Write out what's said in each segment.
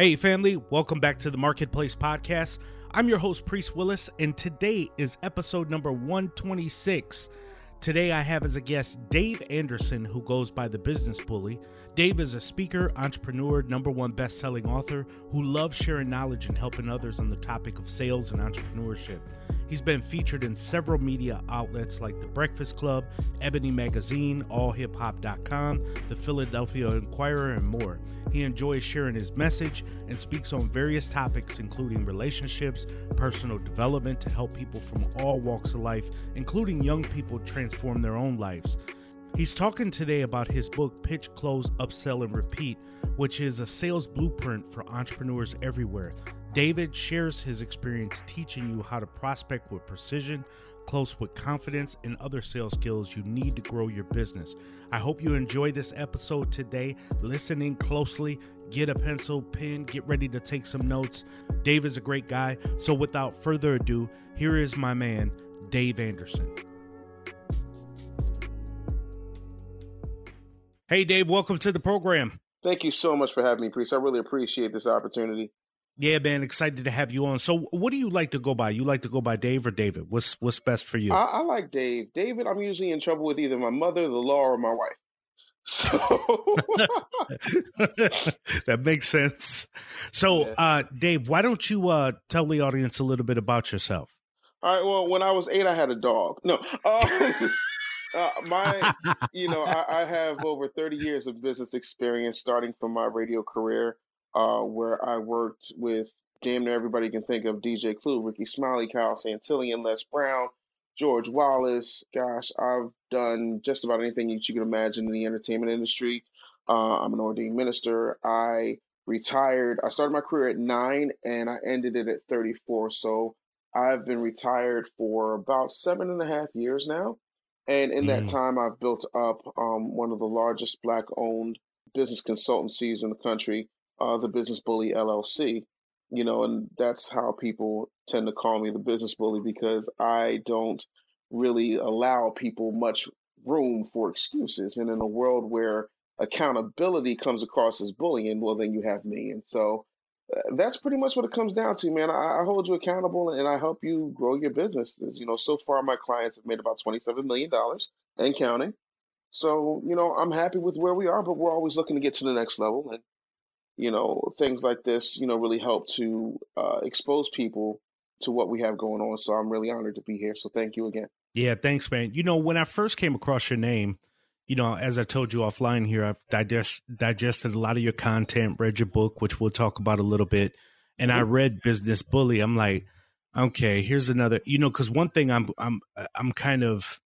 Hey, family, welcome back to the Marketplace Podcast. I'm your host, Priest Willis, and today is episode number 126. Today, I have as a guest Dave Anderson, who goes by the Business Bully. Dave is a speaker, entrepreneur, number one best selling author who loves sharing knowledge and helping others on the topic of sales and entrepreneurship. He's been featured in several media outlets like The Breakfast Club, Ebony Magazine, AllHipHop.com, The Philadelphia Inquirer, and more. He enjoys sharing his message and speaks on various topics, including relationships, personal development to help people from all walks of life, including young people, transform their own lives. He's talking today about his book, Pitch, Close, Upsell, and Repeat, which is a sales blueprint for entrepreneurs everywhere. David shares his experience teaching you how to prospect with precision, close with confidence, and other sales skills you need to grow your business. I hope you enjoy this episode today. Listening closely, get a pencil, pen, get ready to take some notes. Dave is a great guy. So without further ado, here is my man, Dave Anderson. Hey, Dave, welcome to the program. Thank you so much for having me, Priest. I really appreciate this opportunity. Yeah, man, excited to have you on. So, what do you like to go by? You like to go by Dave or David? What's what's best for you? I, I like Dave. David, I'm usually in trouble with either my mother, the law, or my wife. So that makes sense. So, Yeah. uh, Dave, why don't you uh, tell the audience a little bit about yourself? All right. Well, when I was eight, I had a dog. No, uh, uh, my, you know, I, I have over 30 years of business experience, starting from my radio career, uh, where I worked with damn near everybody can think of: DJ Clue, Rickey Smiley, Kyle Santillian, Les Brown, George Wallace. Gosh, I've done just about anything that you can imagine in the entertainment industry. Uh, I'm an ordained minister. I retired. I started my career at nine, and I ended it at 34. So. I've been retired for about seven and a half years now. And in that Mm. time, I've built up um, one of the largest black owned business consultancies in the country, uh, the Business Bully LLC. You know, and that's how people tend to call me the Business Bully because I don't really allow people much room for excuses. And in a world where accountability comes across as bullying, well, then you have me. And so, that's pretty much what it comes down to, man. I, I hold you accountable and I help you grow your businesses. You know, so far my clients have made about $27 million and counting. So, you know, I'm happy with where we are, but we're always looking to get to the next level. And, you know, things like this, you know, really help to uh, expose people to what we have going on. So I'm really honored to be here. So thank you again. Yeah, thanks, man. You know, when I first came across your name, you know, as I told you offline here, I've digest, digested a lot of your content, read your book, which we'll talk about a little bit, and I mm-hmm. read Business Bully. I'm like, okay, here's another. You know, because one thing I'm I'm I'm kind of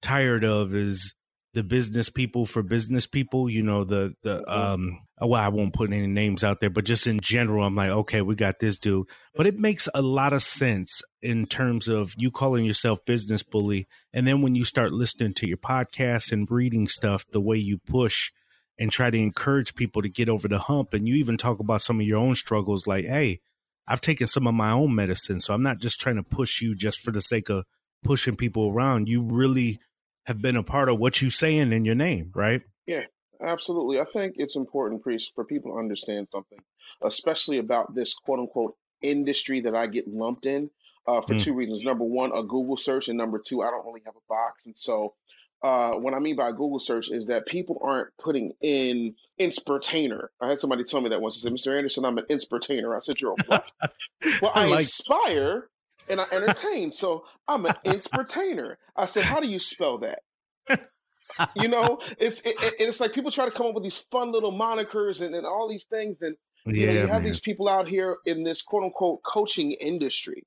tired of is the business people for business people. You know, the the um. Well, I won't put any names out there, but just in general, I'm like, okay, we got this dude. But it makes a lot of sense in terms of you calling yourself business bully, and then when you start listening to your podcasts and reading stuff, the way you push and try to encourage people to get over the hump, and you even talk about some of your own struggles, like, hey, I've taken some of my own medicine, so I'm not just trying to push you just for the sake of pushing people around. You really have been a part of what you saying in your name, right? Yeah, absolutely. I think it's important, Priest, for people to understand something, especially about this quote unquote industry that I get lumped in uh, for Mm. two reasons. Number one, a Google search, and number two, I don't really have a box. And so, uh, what I mean by Google search is that people aren't putting in inspirtainer. I had somebody tell me that once. They said, Mr. Anderson, I'm an inspirtainer. I said, You're a well, I I, like- inspire and I entertain. So I'm an inspirtainer. I said, How do you spell that? you know, it's it, it- it's like people try to come up with these fun little monikers and, and all these things, and you know, you have man. these people out here in this quote unquote coaching industry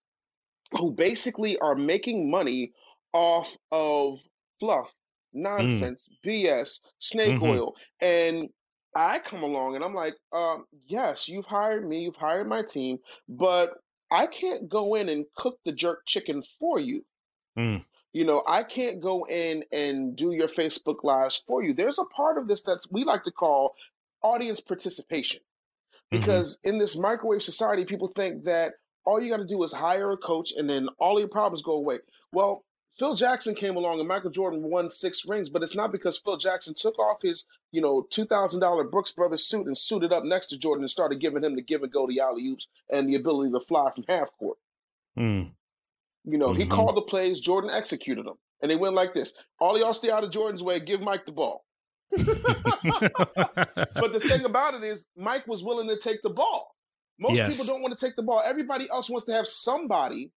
who basically are making money off of fluff, nonsense, BS, snake Mhm. oil. And I come along and I'm like, um, yes, you've hired me, you've hired my team, but I can't go in and cook the jerk chicken for you. Mm. You know, I can't go in and do your Facebook lives for you. There's a part of this that we like to call audience participation. Mhm. Because in this microwave society, people think that all you got to do is hire a coach and then all your problems go away. Well, Phil Jackson came along and Michael Jordan won six rings, but it's not because Phil Jackson took off his, you know, two thousand dollar Brooks Brothers suit and suited up next to Jordan and started giving him the give and go, the alley oops, and the ability to fly from half court. Mm. You know, he Mhm. called the plays, Jordan executed them, and they went like this: all y'all stay out of Jordan's way, give Mike the ball. But the thing about it is, Mike was willing to take the ball. Most Yes. people don't want to take the ball. Everybody else wants to have somebody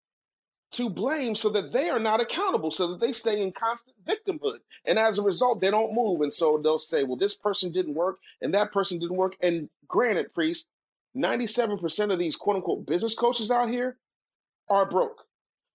to blame so that they are not accountable, so that they stay in constant victimhood. And as a result, they don't move. And so they'll say, well, this person didn't work and that person didn't work. And granted, Priest, 97% of these quote unquote business coaches out here are broke.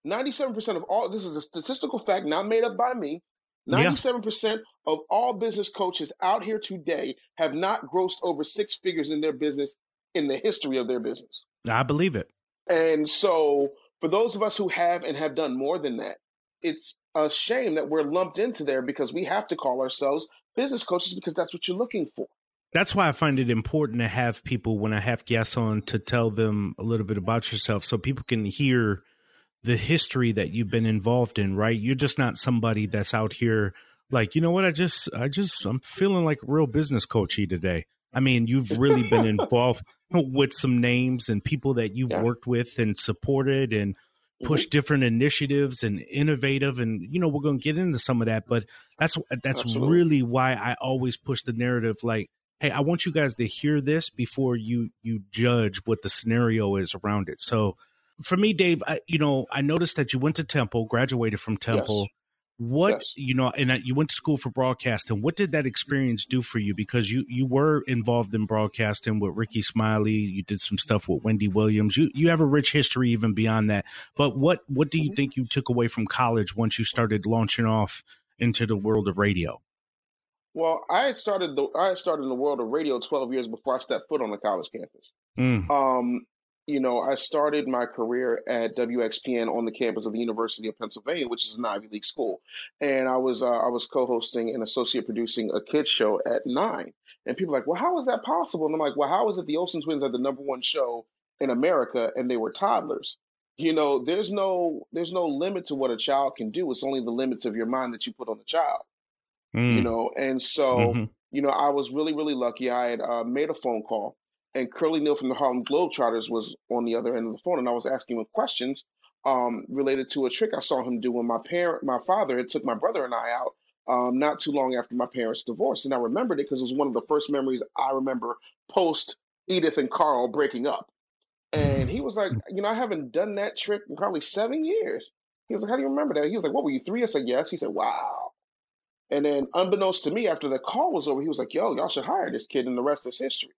97% of all, this is a statistical fact not made up by me. 97% of all business coaches out here today have not grossed over six figures in their business in the history of their business. I believe it. And so, for those of us who have and have done more than that, it's a shame that we're lumped into there because we have to call ourselves business coaches because that's what you're looking for. That's why I find it important to have people when I have guests on to tell them a little bit about yourself so people can hear the history that you've been involved in, right? You're just not somebody that's out here like, you know what, I just I just I'm feeling like a real business coachy today. I mean, you've really been involved with some names and people that you've Yeah. worked with and supported and mm-hmm. pushed different initiatives and innovative and you know we're going to get into some of that but that's that's Absolutely. really why I always push the narrative like hey I want you guys to hear this before you you judge what the scenario is around it so for me Dave I, you know I noticed that you went to Temple graduated from Temple what Yes. you know and you went to school for broadcasting. What did that experience do for you? Because you you were involved in broadcasting with rickey smiley. You did some stuff with wendy williams. You you have a rich history even beyond that. But what what do you Mhm. think you took away from college once you started launching off into the world of radio? Well, I had started the I had started in the world of radio 12 years before I stepped foot on the college campus. Mm, Um, you know, I started my career at WXPN on the campus of the University of Pennsylvania, which is an Ivy League school, and I was uh, I was co-hosting and associate producing a kids show at nine. And people are like, well, how is that possible? And I'm like, well, how is it the Olsen Twins are the number one show in America and they were toddlers? You know, there's no there's no limit to what a child can do. It's only the limits of your mind that you put on the child. You mm, know, and so mhm. you know, I was really, really lucky. I had uh, made a phone call, and Curly Neal from the Harlem Globetrotters was on the other end of the phone, and I was asking him questions um, related to a trick I saw him do when my parent, my father, had took my brother and I out um, not too long after my parents' divorce, and I remembered it because it was one of the first memories I remember post Edith and Carl breaking up. And he was like, you know, I haven't done that trick in probably seven years. He was like, how do you remember that? He was like, what were you three? I said, yes. He said, wow. And then, unbeknownst to me, after the call was over, he was like, yo, y'all should hire this kid, and the rest is history.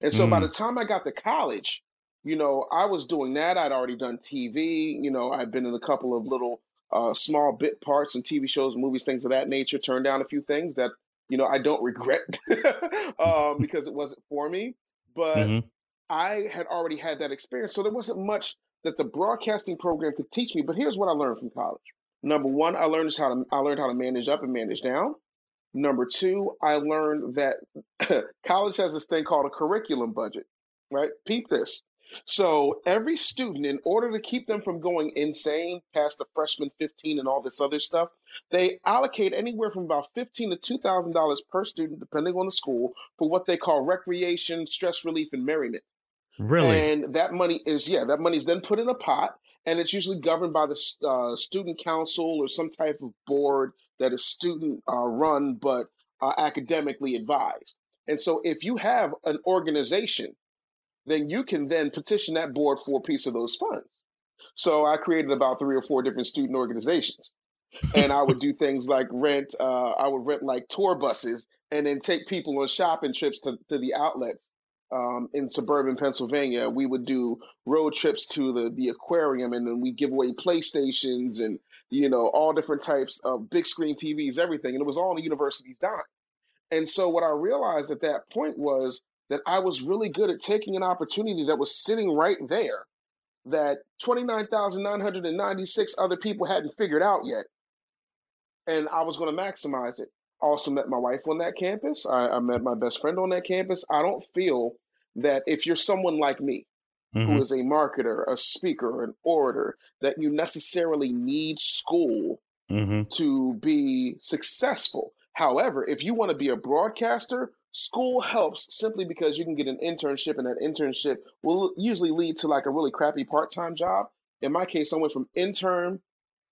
And so by Mm. the time I got to college, you know, I was doing that. I'd already done TV. You know, I'd been in a couple of little uh, small bit parts in TV shows, movies, things of that nature. Turned down a few things that, you know, I don't regret um, because it wasn't for me. But Mhm. I had already had that experience. So there wasn't much that the broadcasting program could teach me. But here's what I learned from college. Number one, I learned how to I learned how to manage up and manage down. Number two, I learned that college has this thing called a curriculum budget, right? Peep this. So every student, in order to keep them from going insane past the freshman 15 and all this other stuff, they allocate anywhere from about 15 to 2,000 dollars per student, depending on the school, for what they call recreation, stress relief, and merriment. really And that money is, yeah, that money is then put in a pot, and it's usually governed by the uh, student council or some type of board that is student uh, run but uh, academically advised. And so if you have an organization, then you can then petition that board for a piece of those funds. So I created about three or four different student organizations. and I would do things like rent. Uh, I would rent like tour buses and then take people on shopping trips to, to the outlets um, in suburban Pennsylvania. We would do road trips to the the aquarium, and then we give away PlayStations and you know all different types of big screen TVs, everything, and it was all on the university's dime. And so what I realized at that point was that I was really good at taking an opportunity that was sitting right there that 29,996 other people hadn't figured out yet. And I was going to maximize it. Also met my wife on that campus. I, I, met my best friend on that campus. I don't feel that if you're someone like me, mm-hmm. who is a marketer, a speaker, an orator, that you necessarily need school mm-hmm. to be successful. However, if you want to be a broadcaster, school helps simply because you can get an internship, and that internship will usually lead to like a really crappy part time job. In my case, I went from intern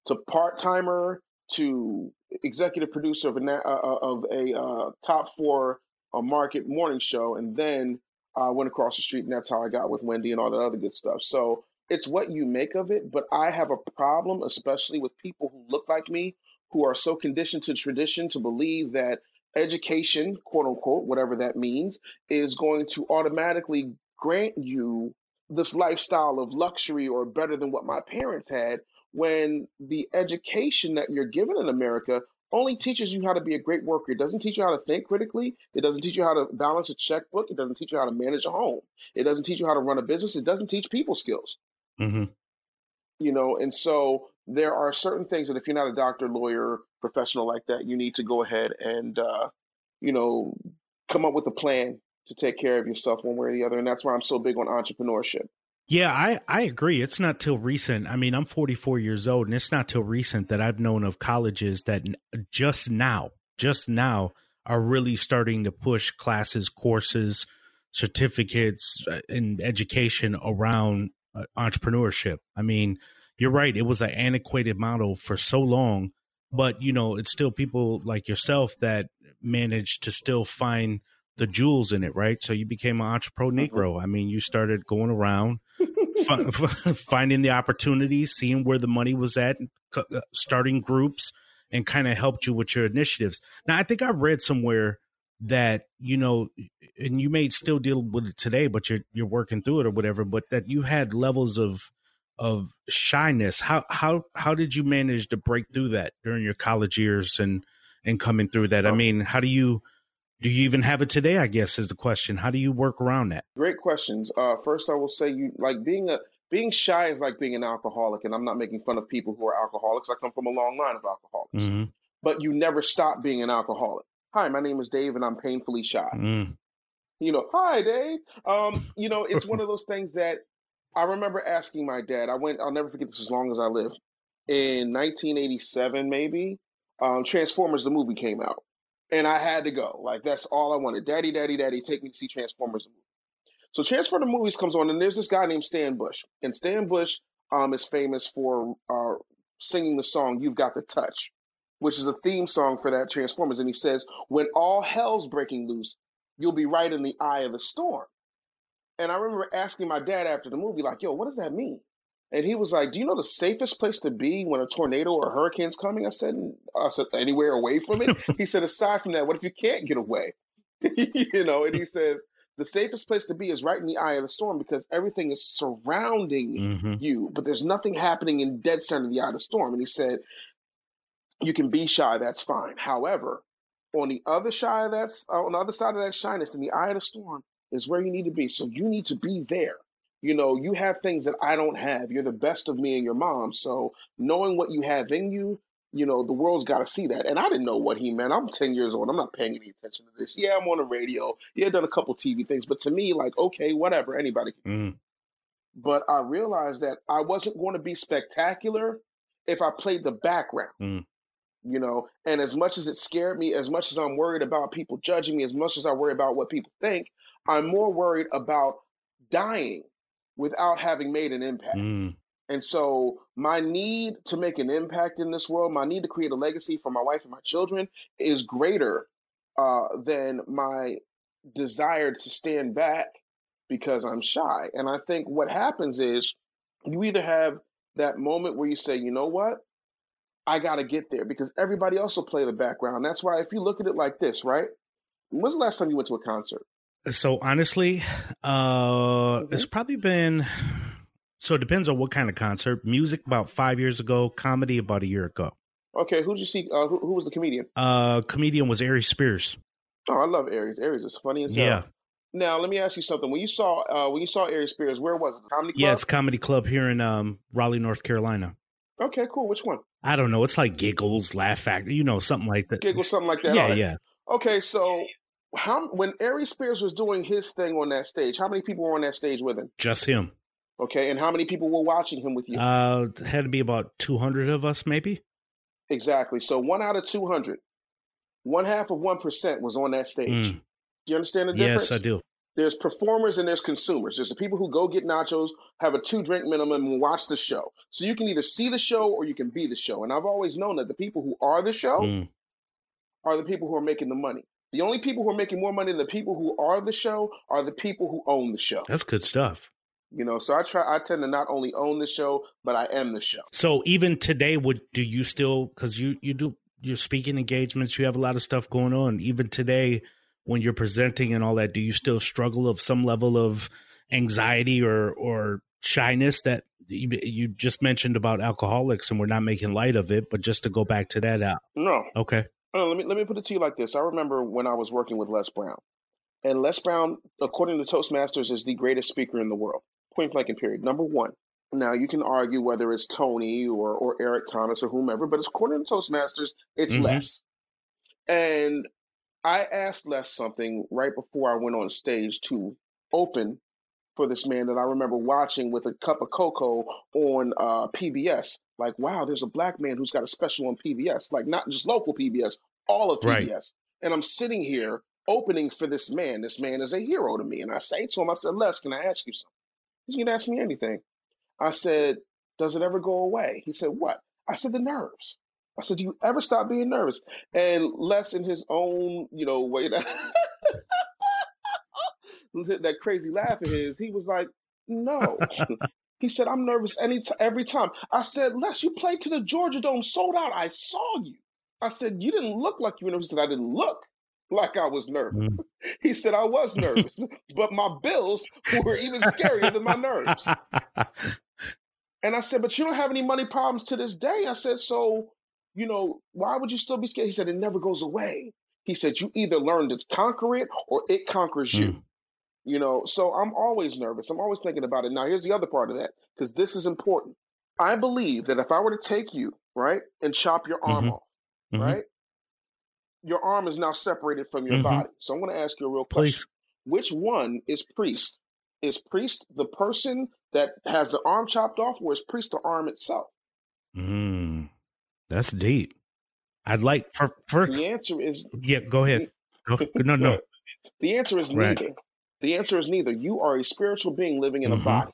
to part timer to executive producer of a, uh, of a uh, top four uh, market morning show, and then I went across the street, and that's how I got with Wendy and all that other good stuff. So it's what you make of it. But I have a problem, especially with people who look like me, who are so conditioned to tradition to believe that education, quote unquote, whatever that means, is going to automatically grant you this lifestyle of luxury or better than what my parents had when the education that you're given in America only teaches you how to be a great worker. It doesn't teach you how to think critically. It doesn't teach you how to balance a checkbook. It doesn't teach you how to manage a home. It doesn't teach you how to run a business. It doesn't teach people skills. Mm-hmm. You know, and so there are certain things that if you're not a doctor, lawyer, professional like that, you need to go ahead and, uh, you know, come up with a plan to take care of yourself one way or the other. And that's why I'm so big on entrepreneurship. Yeah, I, I agree. It's not till recent. I mean, I'm 44 years old, and it's not till recent that I've known of colleges that just now, just now, are really starting to push classes, courses, certificates, uh, and education around uh, entrepreneurship. I mean, you're right. It was an antiquated model for so long, but you know, it's still people like yourself that managed to still find the jewels in it, right? So you became an entrepreneur mm-hmm. Negro. I mean, you started going around finding the opportunities, seeing where the money was at, uh, starting groups, and kind of helped you with your initiatives. Now, I think I read somewhere that you know, and you may still deal with it today, but you're you're working through it or whatever. But that you had levels of of shyness. How how how did you manage to break through that during your college years and and coming through that? I mean, how do you do you even have it today? I guess is the question. How do you work around that? Great questions. Uh, first, I will say you like being a being shy is like being an alcoholic, and I'm not making fun of people who are alcoholics. I come from a long line of alcoholics, mm-hmm. but you never stop being an alcoholic. Hi, my name is Dave, and I'm painfully shy. Mm. You know, hi, Dave. Um, you know, it's one of those things that I remember asking my dad. I went. I'll never forget this as long as I live. In 1987, maybe, um, Transformers the movie came out and I had to go. Like that's all I wanted. Daddy, daddy, daddy, take me to see Transformers. So Transformers movies comes on, and there's this guy named Stan Bush, and Stan Bush um is famous for uh, singing the song "You've Got the Touch," which is a theme song for that Transformers, and he says, "When all hell's breaking loose, you'll be right in the eye of the storm." And I remember asking my dad after the movie, like, "Yo, what does that mean?" And he was like, "Do you know the safest place to be when a tornado or a hurricane's coming?" I said, "I said anywhere away from it." he said, "Aside from that, what if you can't get away?" you know, and he says the safest place to be is right in the eye of the storm because everything is surrounding mm-hmm. you, but there's nothing happening in dead center of the eye of the storm. And he said, "You can be shy, that's fine. However, on the other side of that, uh, on the other side of that shyness, in the eye of the storm, is where you need to be. So you need to be there." You know, you have things that I don't have. You're the best of me and your mom. So knowing what you have in you, you know, the world's got to see that. And I didn't know what he meant. I'm 10 years old. I'm not paying any attention to this. Yeah, I'm on the radio. Yeah, I've done a couple TV things. But to me, like, okay, whatever, anybody can. Mm. But I realized that I wasn't going to be spectacular if I played the background. Mm. You know, and as much as it scared me, as much as I'm worried about people judging me, as much as I worry about what people think, I'm more worried about dying without having made an impact. Mm. And so, my need to make an impact in this world, my need to create a legacy for my wife and my children is greater uh, than my desire to stand back because I'm shy. And I think what happens is you either have that moment where you say, you know what? I got to get there because everybody else will play the background. That's why if you look at it like this, right? When's the last time you went to a concert? So honestly, uh, Mhm. it's probably been. So it depends on what kind of concert. Music about five years ago. Comedy about a year ago. Okay, who did you see? Uh, who, who was the comedian? Uh, comedian was Aries Spears. Oh, I love Aries. Aries is funny as hell. Yeah, Now let me ask you something. When you saw uh, when you saw Aries Spears, where was it? Comedy Club. yeah, it's comedy club here in um Raleigh, North Carolina. Okay, cool. Which one? I don't know. It's like giggles, laugh factor, you know, something like that. Giggles, something like that. Yeah, right. yeah. Okay, so how when Aries Spears was doing his thing on that stage, how many people were on that stage with him? Just him. Okay, and how many people were watching him with you? Uh, had to be about two hundred of us, maybe. exactly. So one out of 200, one half of one percent was on that stage. Mm, Do you understand the difference? yes, I do. There's performers and there's consumers. There's the people who go get nachos, have a two drink minimum, and watch the show. So you can either see the show or you can be the show. And I've always known that the people who are the show Mm, are the people who are making the money. The only people who are making more money than the people who are the show are the people who own the show. that's good stuff. You know, so I try. I tend to not only own the show, but I am the show. So even today, would do you still because you you do your speaking engagements? You have a lot of stuff going on. Even today, when you're presenting and all that, do you still struggle of some level of anxiety or or shyness that you, you just mentioned about alcoholics, and we're not making light of it, but just to go back to that out. No, Okay. Let me let me put it to you like this. I remember when I was working with Les Brown, and Les Brown, according to Toastmasters, is the greatest speaker in the world. Point blank and period. Number one. Now you can argue whether it's Tony or or Eric Thomas or whomever, but according to Toastmasters, it's Mhm. Les. And I asked Les something right before I went on stage to open for this man that I remember watching with a cup of cocoa on uh, PBS. Like, wow, there's a black man who's got a special on PBS. Like, not just local PBS, all of PBS. Right. And I'm sitting here opening for this man. This man is a hero to me. And I say to him, I said, Les, can I ask you something? You can ask me anything. I said, does it ever go away? He said, what? I said, the nerves. I said, do you ever stop being nervous? And Les, in his own, you know, way that that crazy laugh of his, he was like, no. he said, I'm nervous any t- every time. I said, Les, you played to the Georgia Dome, sold out. I saw you. I said, you didn't look like you were nervous. He said, I didn't look like I was nervous. He said, I was nervous, but my bills were even scarier than my nerves. And I said, but you don't have any money problems to this day. I said, so, you know, why would you still be scared? He said, it never goes away. He said, you either learn to conquer it or it conquers you. Mm. You know, so I'm always nervous. I'm always thinking about it. Now, here's the other part of that, because this is important. I believe that if I were to take you, right, and chop your arm Mhm. off, Mhm. right, your arm is now separated from your Mhm. body. So I'm going to ask you a real question. Please. Which one is priest? Is priest the person that has the arm chopped off, or is priest the arm itself? Mm, that's deep. I'd like for first. The answer is Yeah, go ahead. Go, no, no. The answer is Right. neither. The answer is neither. You are a spiritual being living in a body.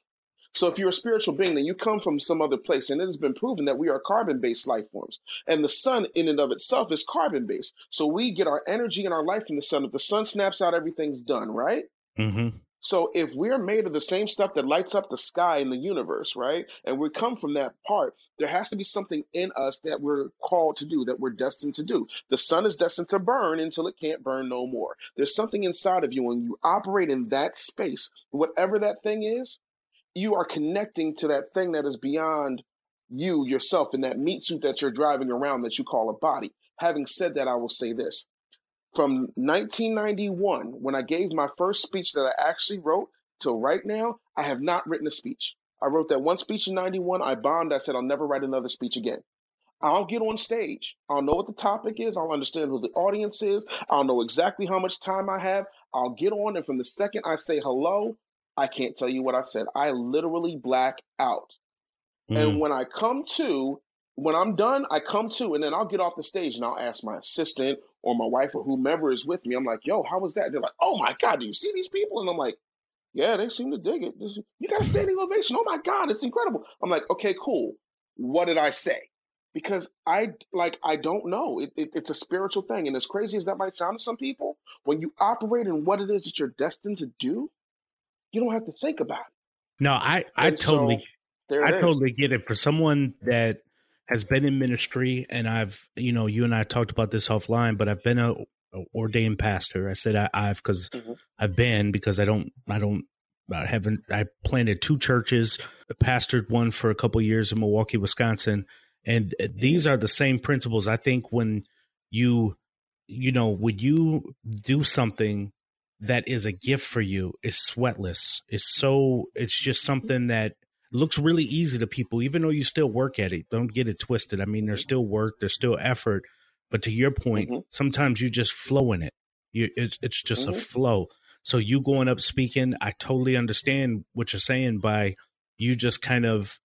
So if you're a spiritual being, then you come from some other place, and it has been proven that we are carbon-based life forms, and the sun in and of itself is carbon-based. So we get our energy and our life from the sun. If the sun snaps out, everything's done, right? hmm So if we're made of the same stuff that lights up the sky in the universe, right? And we come from that part, there has to be something in us that we're called to do, that we're destined to do. The sun is destined to burn until it can't burn no more. There's something inside of you when you operate in that space, whatever that thing is, you are connecting to that thing that is beyond you yourself in that meat suit that you're driving around that you call a body. Having said that, I will say this from 1991, when I gave my first speech that I actually wrote, till right now, I have not written a speech. I wrote that one speech in 91. I bombed. I said, I'll never write another speech again. I'll get on stage. I'll know what the topic is. I'll understand who the audience is. I'll know exactly how much time I have. I'll get on. And from the second I say hello, I can't tell you what I said. I literally black out. Mm. And when I come to, when I'm done, I come to, and then I'll get off the stage and I'll ask my assistant or my wife or whomever is with me. I'm like, yo, how was that? They're like, oh my God, do you see these people? And I'm like, yeah, they seem to dig it. You got a standing ovation. Oh my God, it's incredible. I'm like, okay, cool. What did I say? Because I like I don't know. It, it, it's a spiritual thing, and as crazy as that might sound to some people, when you operate in what it is that you're destined to do, you don't have to think about it. No, I I And totally there I is. totally get it. For someone that has been in ministry, and I've, you know, you and I talked about this offline, but I've been a, a ordained pastor. I said I, have because mm-hmm. I've been because I don't, I don't, I haven't. I planted two churches, pastored one for a couple years in Milwaukee, Wisconsin, and these are the same principles. I think when you, you know, would you do something that is a gift for you is sweatless. It's so it's just mm-hmm. something that looks really easy to people, even though you still work at it. Don't get it twisted. I mean, there's still work, there's still effort, but to your point, mm-hmm. sometimes you just flow in it. You it's it's just mm-hmm. a flow. So you going up speaking, I totally understand what you're saying by you just kind of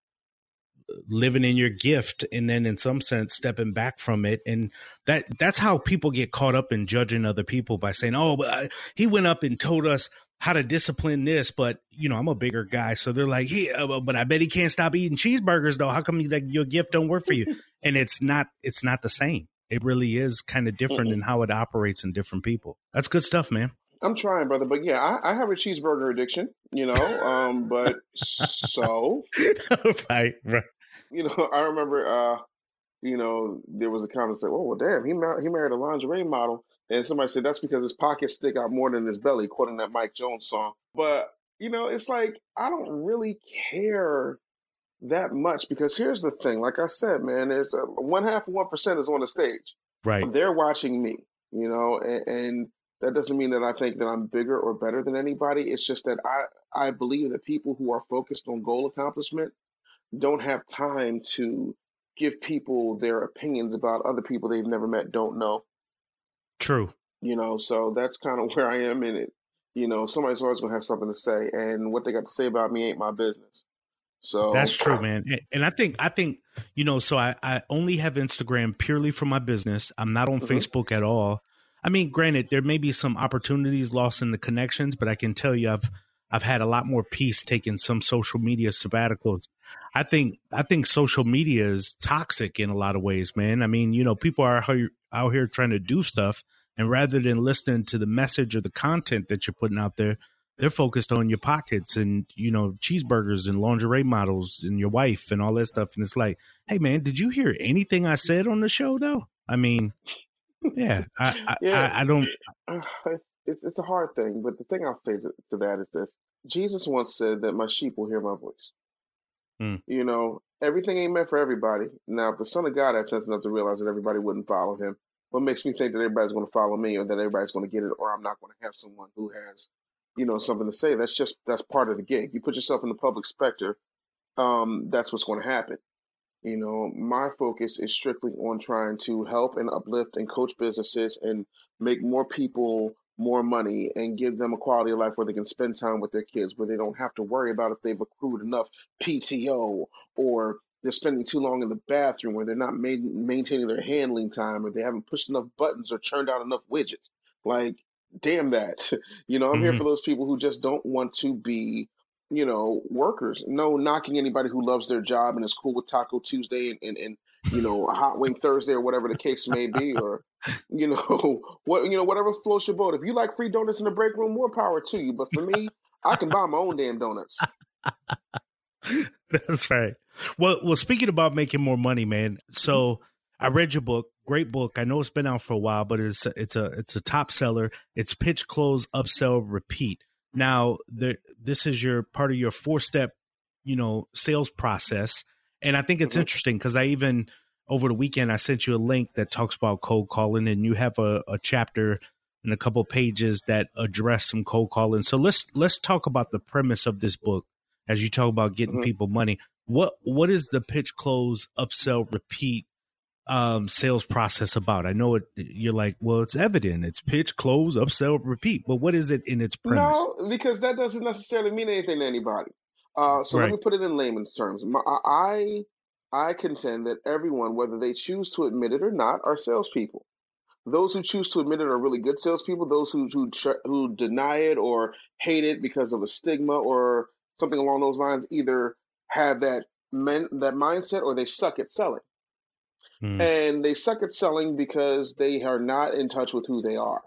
living in your gift and then in some sense stepping back from it and that that's how people get caught up in judging other people by saying oh but I, he went up and told us how to discipline this but you know i'm a bigger guy. So they're like yeah uh, but i bet he can't stop eating cheeseburgers though. How come you, like your gift don't work for you? And it's not it's not the same. It really is kind of different mm-hmm. in how it operates in different people. That's good stuff man. I'm trying, brother, but yeah, I, I have a cheeseburger addiction, you know. Um, but so right, right. You know, I remember, uh, you know, there was a comment saying, "Oh, well, damn, he mar- he married a lingerie model," and somebody said that's because his pockets stick out more than his belly, quoting that Mike Jones song. But you know, it's like I don't really care that much because here's the thing. Like I said, man, there's a, one half of one percent is on the stage. Right. They're watching me, you know, and, and that doesn't mean that I think that I'm bigger or better than anybody. It's just that I I believe that people who are focused on goal accomplishment don't have time to give people their opinions about other people they've never met, don't know. True. You know, so that's kind of where I am in it. You know, somebody's always gonna have something to say, and what they got to say about me ain't my business. So that's true, man. And I think I think you know, so I I only have Instagram purely for my business. I'm not on mm-hmm. Facebook at all. I mean, granted, there may be some opportunities lost in the connections, but I can tell you, I've I've had a lot more peace taking some social media sabbaticals. I think I think social media is toxic in a lot of ways, man. I mean, you know, people are out here trying to do stuff, and rather than listening to the message or the content that you're putting out there, they're focused on your pockets and you know cheeseburgers and lingerie models and your wife and all that stuff. And it's like, hey, man, did you hear anything I said on the show though? I mean, yeah, I I, yeah. I, I don't. it's it's a hard thing, but the thing I'll say to, to that is this: Jesus once said that my sheep will hear my voice. Mm. You know, everything ain't meant for everybody. Now, if the Son of God had sense enough to realize that everybody wouldn't follow him, what makes me think that everybody's going to follow me, or that everybody's going to get it, or I'm not going to have someone who has, you know, something to say? That's just that's part of the gig. You put yourself in the public specter, um, that's what's going to happen. You know, my focus is strictly on trying to help and uplift and coach businesses and make more people more money and give them a quality of life where they can spend time with their kids, where they don't have to worry about if they've accrued enough PTO or they're spending too long in the bathroom, or they're not ma- maintaining their handling time, or they haven't pushed enough buttons or churned out enough widgets. Like, damn that. You know, I'm mm-hmm. here for those people who just don't want to be you know, workers. No knocking anybody who loves their job and is cool with Taco Tuesday and, and, and you know, Hot Wing Thursday or whatever the case may be, or you know, what you know, whatever floats your boat. If you like free donuts in the break room, more power to you. But for me, I can buy my own damn donuts. That's right. Well, well, speaking about making more money, man. So mm-hmm. I read your book, great book. I know it's been out for a while, but it's a, it's a it's a top seller. It's pitch, close, upsell, repeat. Now, the, this is your part of your four step, you know, sales process, and I think it's mm-hmm. interesting because I even over the weekend I sent you a link that talks about cold calling, and you have a, a chapter and a couple pages that address some cold calling. So let's let's talk about the premise of this book as you talk about getting mm-hmm. people money. What what is the pitch, close, upsell, repeat um, sales process about? I know it. You're like, well, it's evident. It's pitch, close, upsell, repeat. But what is it in its premise? No, because that doesn't necessarily mean anything to anybody. Uh, so right. let me put it in layman's terms. My, I I contend that everyone, whether they choose to admit it or not, are salespeople. Those who choose to admit it are really good salespeople. Those who who who deny it or hate it because of a stigma or something along those lines either have that men, that mindset or they suck at selling. Mm. And they suck at selling because they are not in touch with who they are.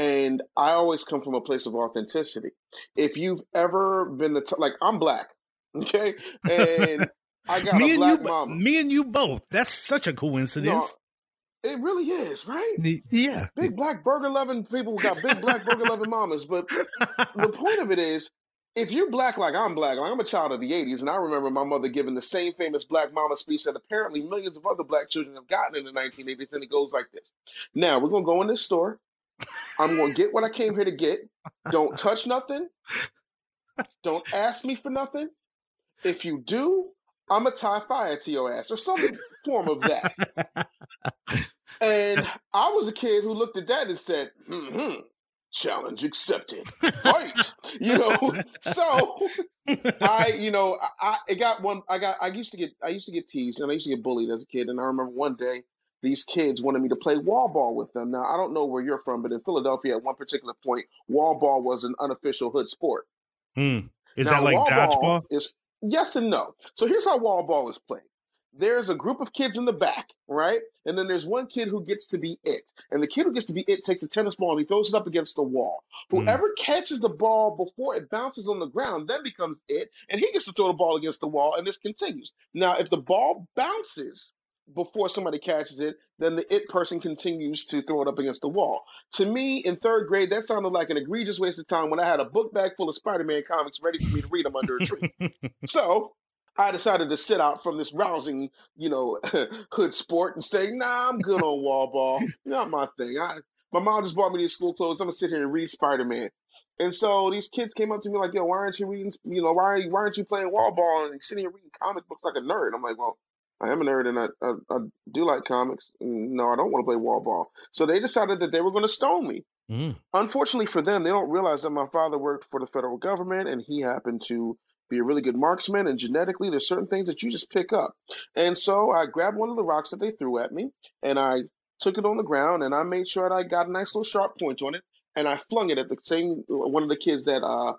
And I always come from a place of authenticity. If you've ever been the, t- like, I'm black, okay? And I got me a and black you, mama. me and you both. That's such a No, coincidence. it really is, right? yeah. Big black burger loving people got big black burger loving mamas. But the point of it is, if you're black like I'm black, like I'm a child of the 80s, and I remember my mother giving the same famous black mama speech that apparently millions of other black children have gotten in the 1980s, and it goes like this. Now, we're going to go in this store. I'm going to get what I came here to get. Don't touch nothing. Don't ask me for nothing. If you do, I'm going to tie fire to your ass or some form of that. And I was a kid who looked at that and said, hmm, challenge accepted. Fight. you know, so I, you know, I, I it got one. I got. I used to get. I used to get teased, and I used to get bullied as a kid. And I remember one day these kids wanted me to play wall ball with them. Now I don't know where you're from, but in Philadelphia, at one particular point, wall ball was an unofficial hood sport. Hmm. Is Now, that like dodgeball? ball Is yes and no. So here's how wall ball is played. There's a group of kids in the back, right? And then there's one kid who gets to be it. And the kid who gets to be it takes a tennis ball and he throws it up against the wall. Hmm. Whoever catches the ball before it bounces on the ground then becomes it, and he gets to throw the ball against the wall, and this continues. Now, if the ball bounces before somebody catches it, then the it person continues to throw it up against the wall. To me, in third grade, that sounded like an egregious waste of time when I had a book bag full of Spider-Man comics ready for me to read them under a tree. so I decided to sit out from this rousing, you know, hood sport and say, nah, I'm good on wall ball. Not my thing. I, my mom just bought me these school clothes. I'm gonna sit here and read Spider-Man. And so these kids came up to me like, yo, why aren't you reading, you know, why, why aren't you playing wall ball and sitting here reading comic books like a nerd? I'm like, well, I am a nerd and I, I, I do like comics. No, I don't want to play wall ball. So they decided that they were going to stone me. Mm. Unfortunately for them, they don't realize that my father worked for the federal government and he happened to be a really good marksman. And genetically, there's certain things that you just pick up. And so I grabbed one of the rocks that they threw at me and I took it on the ground and I made sure that I got a nice little sharp point on it. And I flung it at the same one of the kids that uh,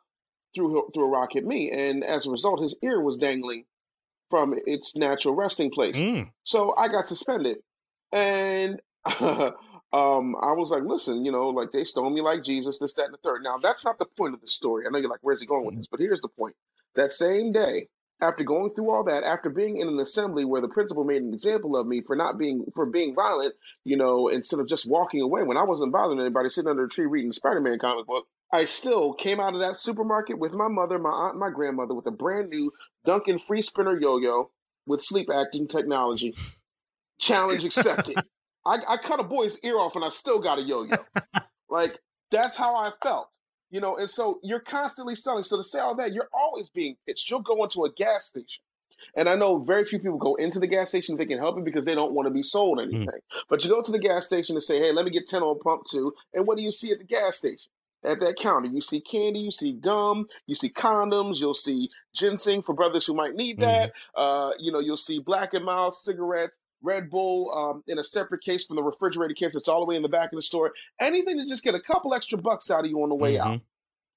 threw threw a rock at me. And as a result, his ear was dangling from its natural resting place. Mm. So I got suspended, and um, I was like, "Listen, you know, like they stoned me like Jesus, this, that, and the third. Now that's not the point of the story. I know you're like, "Where's he going with this?" But here's the point: that same day, after going through all that, after being in an assembly where the principal made an example of me for not being for being violent, you know, instead of just walking away when I wasn't bothering anybody, sitting under a tree reading Spider-Man comic book. I still came out of that supermarket with my mother, my aunt, and my grandmother with a brand new Duncan free spinner yo-yo with sleep acting technology. Challenge accepted. I, I cut a boy's ear off and I still got a yo-yo. like that's how I felt. You know, and so you're constantly selling. So to say all that, you're always being pitched. You'll go into a gas station. And I know very few people go into the gas station thinking help it because they don't want to be sold hmm. anything. But you go to the gas station and say, hey, let me get 10 on pump two. And what do you see at the gas station? At that counter, you see candy, you see gum, you see condoms, you'll see ginseng for brothers who might need that. Uh, you know, you'll see Black and Mild cigarettes, Red Bull um, in a separate case from the refrigerated case that's all the way in the back of the store. Anything to just get a couple extra bucks out of you on the way out. Mhm.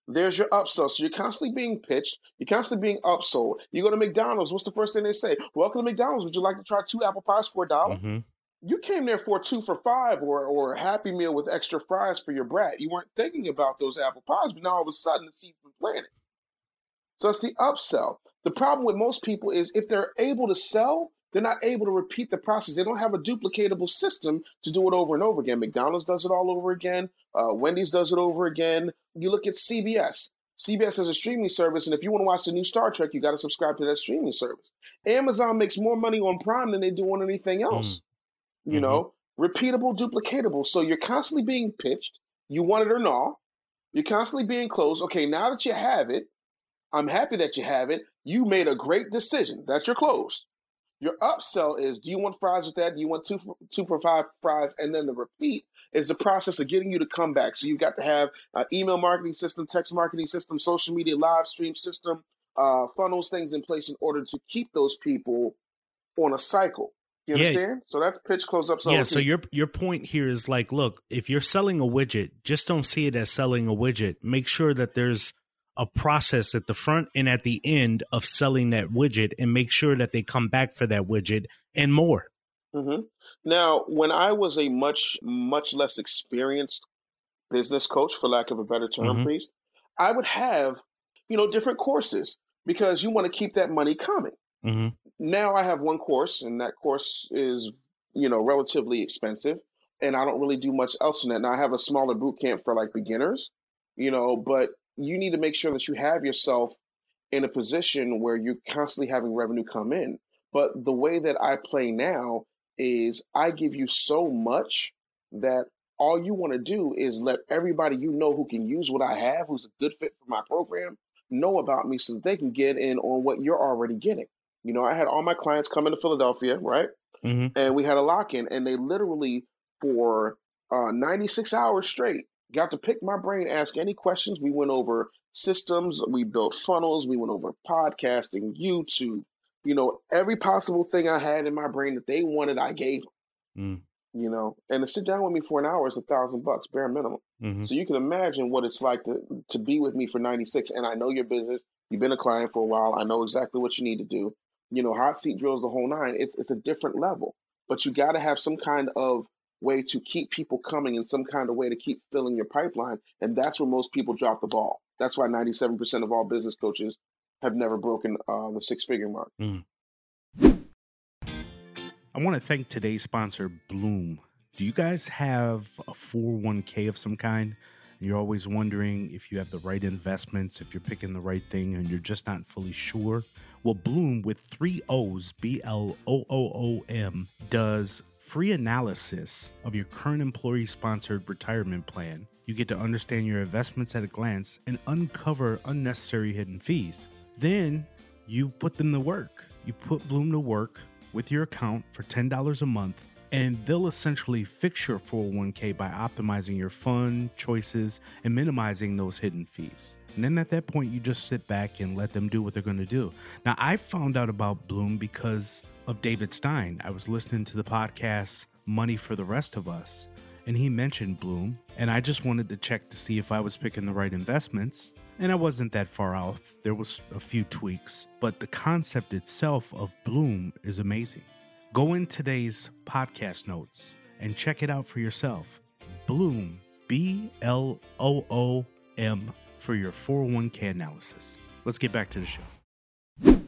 There's your upsell. So you're constantly being pitched. You're constantly being upsold. You go to McDonald's. What's the first thing they say? Welcome to McDonald's. Would you like to try two apple pies for a dollar? Mhm. You came there for two for five or or a Happy Meal with extra fries for your brat. You weren't thinking about those apple pies, but now all of a sudden seeds been planted. So it's the upsell. The problem with most people is if they're able to sell, they're not able to repeat the process. They don't have a duplicatable system to do it over and over again. McDonald's does it all over again. Uh, Wendy's does it over again. You look at CBS. CBS has a streaming service, and if you want to watch the new Star Trek, you got to subscribe to that streaming service. Amazon makes more money on Prime than they do on anything else. You Mhm. know, repeatable, duplicatable. So you're constantly being pitched. You want it or not. You're constantly being closed. Okay, now that you have it, I'm happy that you have it. You made a great decision. That's your close. Your upsell is: Do you want fries with that? Do you want two for, two for five fries? And then the repeat is the process of getting you to come back. So you've got to have an email marketing system, text marketing system, social media live stream system, uh, funnels, things in place in order to keep those people on a cycle. You Yeah. understand? So that's pitch, close, upsell. yeah. So your your point here is like, look, if you're selling a widget, just don't see it as selling a widget. Make sure that there's a process at the front and at the end of selling that widget, and make sure that they come back for that widget and more. Mm-hmm. Now, when I was a much, much less experienced business coach, for lack of a better term, Mhm. priest, I would have, you know, different courses because you want to keep that money coming. Hmm Now I have one course, and that course is, you know, relatively expensive, and I don't really do much else in that. Now I have a smaller boot camp for like beginners, you know, but you need to make sure that you have yourself in a position where you're constantly having revenue come in. But the way that I play now is I give you so much that all you want to do is let everybody you know who can use what I have, who's a good fit for my program, know about me so that they can get in on what you're already getting. You know, I had all my clients come into Philadelphia, right? hmm And we had a lock in, and they literally, for uh, 96 hours straight, got to pick my brain, ask any questions. We went over systems, we built funnels, we went over podcasting, YouTube, you know, every possible thing I had in my brain that they wanted, I gave them, Mm. you know. And to sit down with me for an hour is a thousand bucks, bare minimum. hmm So you can imagine what it's like to to be with me for 96. And I know your business. You've been a client for a while. I know exactly what you need to do. You know, hot seat drills, the whole nine. It's it's a different level. But you got to have some kind of way to keep people coming and some kind of way to keep filling your pipeline. And that's where most people drop the ball. That's why 97% of all business coaches have never broken uh, the six figure mark. I want to thank today's sponsor, Blooom. Do you guys have a 401k of some kind? You're always wondering if you have the right investments, if you're picking the right thing, and you're just not fully sure? Well, Blooom with three O's, B L O O O M, does free analysis of your current employee sponsored retirement plan. You get to understand your investments at a glance and uncover unnecessary hidden fees. Then you put them to work. You put Blooom to work with your account for $10 a month, and they'll essentially fix your 401k by optimizing your fund choices and minimizing those hidden fees. And then at that point, you just sit back and let them do what they're going to do. Now, I found out about Blooom because of David Stein. I was listening to the podcast Money for the Rest of Us, and he mentioned Blooom, and I just wanted to check to see if I was picking the right investments. And I wasn't that far off. There was a few tweaks, but the concept itself of Blooom is amazing. Go in today's podcast notes and check it out for yourself. Blooom, B L O O M, for your 401k analysis. Let's get back to the show.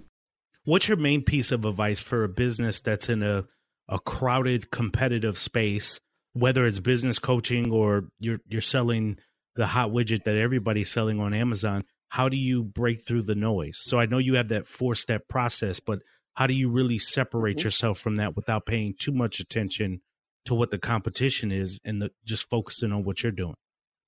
What's your main piece of advice for a business that's in a, a crowded, competitive space, whether it's business coaching or you're you're selling the hot widget that everybody's selling on Amazon? How do you break through the noise? So I know you have that four step process, but how do you really separate Mhm. yourself from that without paying too much attention to what the competition is and the, just focusing on what you're doing?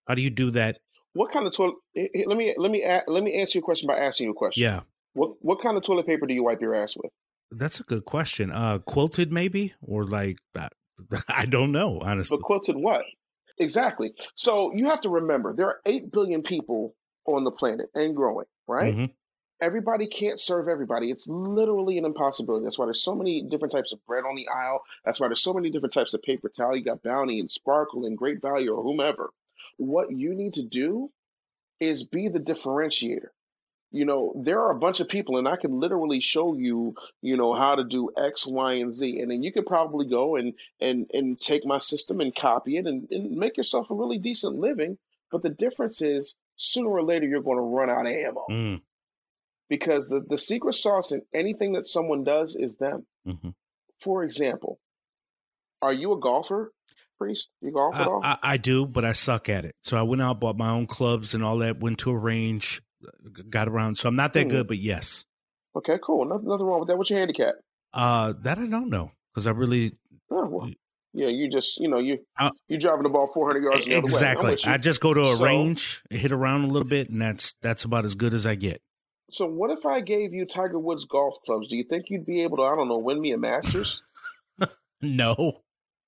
How do you do that? What kind of toilet? eh, eh, Let me let me let me answer your question by asking you a question. Yeah, What what kind of toilet paper do you wipe your ass with? that's a good question. Uh, quilted maybe, or like uh, I don't know, honestly. But quilted what? Exactly. So you have to remember there are eight billion people on the planet and growing, right? Mhm. Everybody can't serve everybody. It's literally an impossibility. That's why there's so many different types of bread on the aisle. That's why there's so many different types of paper towel. You got Bounty and Sparkle and Great Value or whomever. What you need to do is be the differentiator. You know, there are a bunch of people, and I can literally show you, you know, how to do X, Y, and Z, and then you could probably go and and and take my system and copy it and, and make yourself a really decent living. But the difference is, sooner or later, you're going to run out of ammo Mm, because the, the secret sauce in anything that someone does is them. mhm. For example, are you a golfer, Priest? You golf at I, all? I, I do, but I suck at it. So I went out, bought my own clubs and all that. Went to a range, got around. So I'm not that good, but yes. okay, cool. Nothing, nothing wrong with that. What's your handicap? Uh, that I don't know because I really Oh, well, yeah, you just, you know, you Uh, you driving the ball 400 yards the other way. Exactly. I just go to a So- range, hit around a little bit, and that's that's about as good as I get. So what if I gave you Tiger Woods golf clubs? Do you think you'd be able to, I don't know, win me a Masters? No,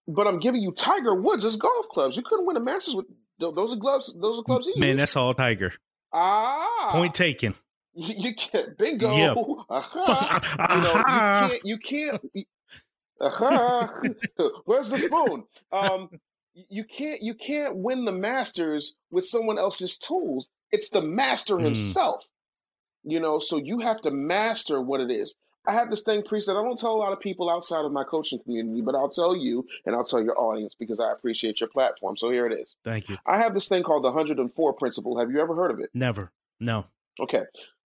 but I'm giving you Tiger Woods as golf clubs. You couldn't win a Masters with those are gloves. Those are clubs. man, that's all Tiger. ah Point taken. You, you can't bingo. Yeah. Aha. you know, you can't. You can't. Aha. Where's the spoon? Um, you can't. You can't win the Masters with someone else's tools. It's the master Hmm. himself. You know, so you have to master what it is. I have this thing, Priest, that I don't tell a lot of people outside of my coaching community, but I'll tell you and I'll tell your audience because I appreciate your platform. So here it is. Thank you. I have this thing called the 104 principle. Have you ever heard of it? Never. No. Okay.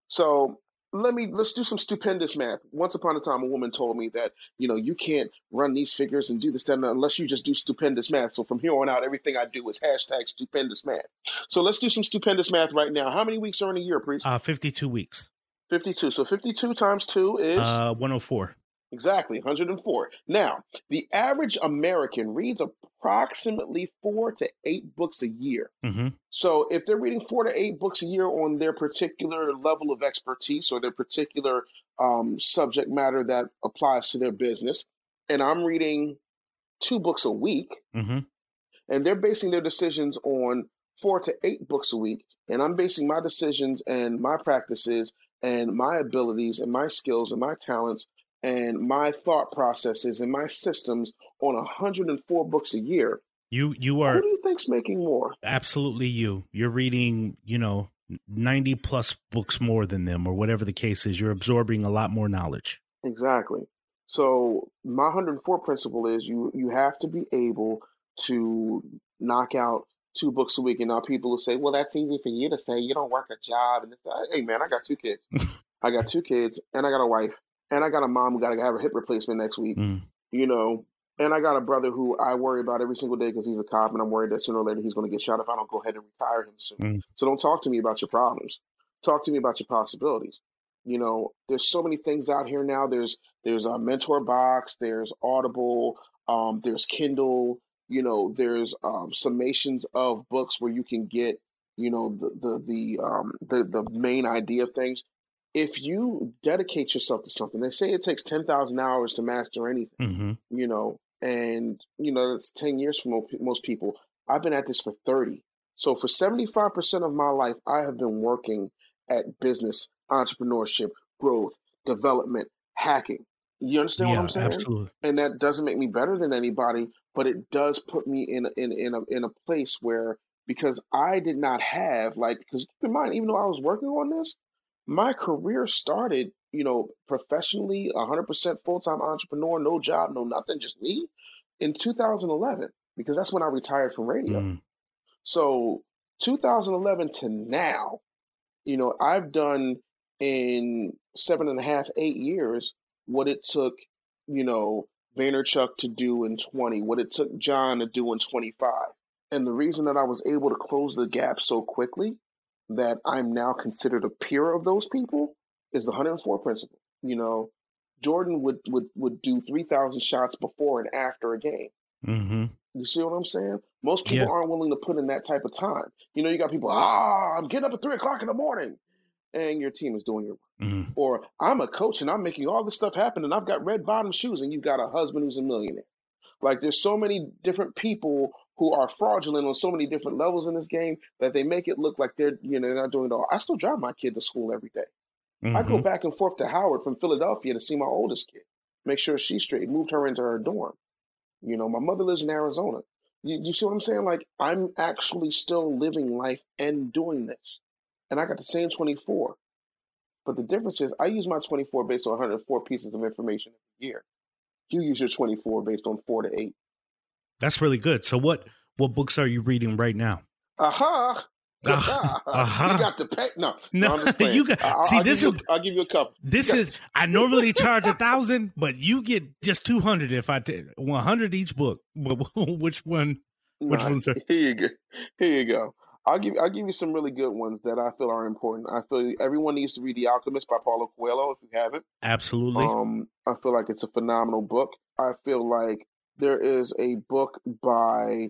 So let me let's do some stupendous math. Once upon a time, a woman told me that you know you can't run these figures and do this that, unless you just do stupendous math. So from here on out, everything I do is hashtag stupendous math. So let's do some stupendous math right now. How many weeks are in a year, priest? Uh, 52 weeks. 52. So 52 times two is Uh, 104. Exactly, 104. Now, the average American reads approximately four to eight books a year. Mm-hmm. So, if they're reading four to eight books a year on their particular level of expertise or their particular um, subject matter that applies to their business, and I'm reading two books a week, Mm-hmm. and they're basing their decisions on four to eight books a week, and I'm basing my decisions and my practices and my abilities and my skills and my talents and my thought processes and my systems on 104 books a year. You you are. Who do you think's making more? absolutely you. You're reading, you know, 90 plus books more than them or whatever the case is. You're absorbing a lot more knowledge. Exactly. So my 104 principle is you you have to be able to knock out two books a week. And now people will say, "Well, that's easy for you to say. You don't work a job." And it's, hey, man, I got two kids. I got two kids, and I got a wife, and I got a mom who got to have a hip replacement next week. Mm. You know, and I got a brother who I worry about every single day because he's a cop, and I'm worried that sooner or later he's going to get shot if I don't go ahead and retire him soon. Mm. So don't talk to me about your problems. Talk to me about your possibilities. You know, there's so many things out here now. There's there's a mentor box. There's Audible. Um, there's Kindle. You know, there's um, summations of books where you can get, you know, the the the um, the the main idea of things. If you dedicate yourself to something, they say it takes ten thousand hours to master anything Mm-hmm. you know, and you know that's ten years for most people. I've been at this for thirty, so for seventy-five percent of my life, I have been working at business, entrepreneurship, growth, development, hacking. You understand what I'm saying? absolutely. And that doesn't make me better than anybody, but it does put me in in in a in a place where because I did not have like because keep in mind, even though I was working on this, my career started, you know, professionally, 100% full-time entrepreneur, no job, no nothing, just me, in 2011 because that's when I retired from radio. Mm. So 2011 to now, you know, I've done in seven and a half, eight years what it took, you know, Vaynerchuk to do in 20, what it took John to do in 25. And the reason that I was able to close the gap so quickly that I'm now considered a peer of those people is the 104 principle. You know, Jordan would would would do 3,000 shots before and after a game. Mm-hmm. You see what I'm saying? Most people Yeah. aren't willing to put in that type of time. You know, you got people, ah, I'm getting up at three o'clock in the morning, and your team is doing your work. Mm-hmm. Or I'm a coach and I'm making all this stuff happen, and I've got red bottom shoes, and you've got a husband who's a millionaire. Like there's so many different people who are fraudulent on so many different levels in this game that they make it look like they're you know they're not doing it all. I still drive my kid to school every day. I go Mhm. back and forth to Howard from Philadelphia to see my oldest kid, make sure she's straight, moved her into her dorm. You know, my mother lives in Arizona. You, you see what I'm saying? Like, I'm actually still living life and doing this. And I got the same 24. But the difference is, I use my 24 based on 104 pieces of information a year. You use your 24 based on four to eight. That's really good. So what what books are you reading right now? Aha! Uh huh. You got to pay. No, No, playing. you got- I'll, see, I'll this you, is- I'll give you a couple. This Yeah. is I normally charge a thousand, but you get just two hundred if I take one hundred each book. But which one? Which ones are- Here you go. Here you go. I'll give I'll give you some really good ones that I feel are important. I feel everyone needs to read The Alchemist by Paulo Coelho if you haven't. Absolutely. Um, I feel like it's a phenomenal book. I feel like there is a book by.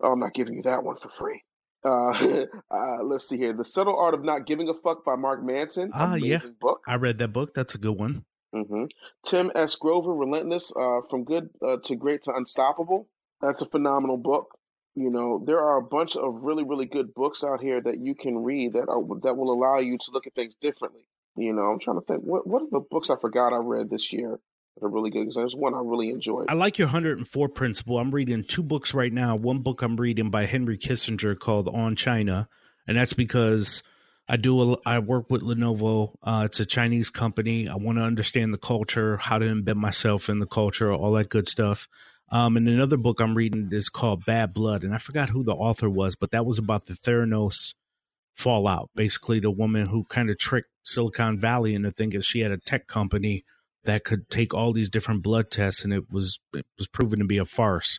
Oh, I'm not giving you that one for free. Uh, uh, let's see here. The Subtle Art of Not Giving a Fuck by Mark Manson. Ah, yeah. Book. I read that book. That's a good one. hmm Tim S. Grover, Relentless, uh, from good uh, to great to unstoppable. That's a phenomenal book. You know, there are a bunch of really, really good books out here that you can read that are that will allow you to look at things differently. You know, I'm trying to think what what are the books I forgot I read this year that are really good because there's one I really enjoyed. I like your 104 principle. I'm reading two books right now. One book I'm reading by Henry Kissinger called On China, and that's because I do a, I work with Lenovo. Uh, it's a Chinese company. I want to understand the culture, how to embed myself in the culture, all that good stuff. Um, and another book I'm reading is called Bad Blood, and I forgot who the author was, but that was about the Theranos fallout. Basically, the woman who kind of tricked Silicon Valley, into thinking she had a tech company that could take all these different blood tests, and it was it was proven to be a farce.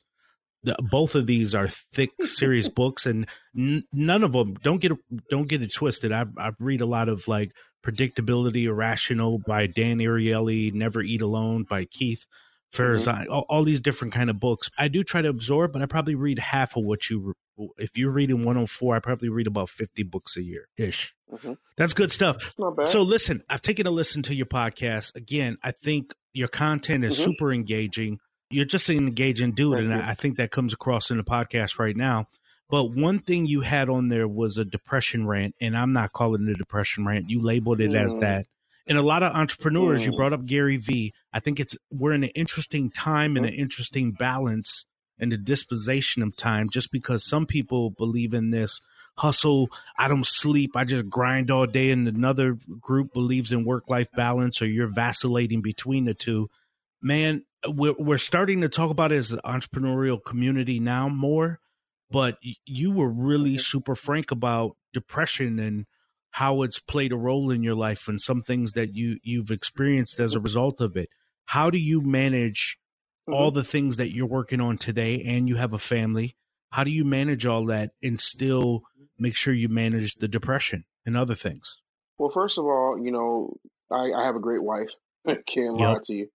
The, both of these are thick, serious books, and n- none of them don't get don't get it twisted. I I read a lot of like predictability, irrational by Dan Ariely, Never Eat Alone by Keith Ferrazzi, mm-hmm. all, all, these different kind of books. I do try to absorb, but I probably read half of what you. If you're reading 104, I probably read about 50 books a year ish. Mm-hmm. That's good stuff. So listen, I've taken a listen to your podcast. Again, I think your content is mm-hmm. super engaging. You're just an engaging dude, Thank and I, I think that comes across in the podcast right now. But one thing you had on there was a depression rant, and I'm not calling it a depression rant. You labeled it mm. as that and a lot of entrepreneurs. Mm. You brought up Gary Vee. I think it's we're in an interesting time and an mm-hmm. interesting balance in the disposition of time. Just because some people believe in this hustle, I don't sleep, I just grind all day, and another group believes in work life balance, or you're vacillating between the two. Man, we're we're starting to talk about it as an entrepreneurial community now more. But you were really super frank about depression and how it's played a role in your life and some things that you you've experienced as a result of it. How do you manage mm-hmm. all the things that you're working on today and you have a family? How do you manage all that and still make sure you manage the depression and other things? Well, first of all, you know, I, I have a great wife. I can't yep. lie to you.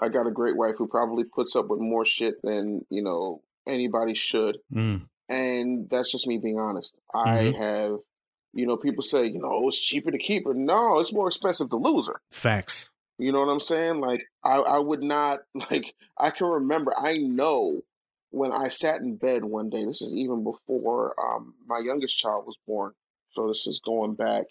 I got a great wife who probably puts up with more shit than, you know, anybody should. Mm. And that's just me being honest. Mm-hmm. I have you know, people say, you know, it's cheaper to keep her. No, it's more expensive to lose her. Facts. You know what I'm saying? Like, I, I would not, like, I can remember, I know when I sat in bed one day, this is even before um, my youngest child was born. So this is going back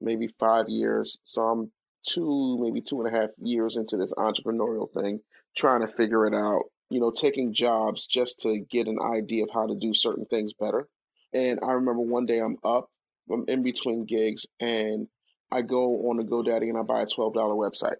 maybe five years. So I'm two, maybe two and a half years into this entrepreneurial thing, trying to figure it out, you know, taking jobs just to get an idea of how to do certain things better. And I remember one day I'm up I'm in between gigs and I go on a GoDaddy and I buy a twelve dollar website.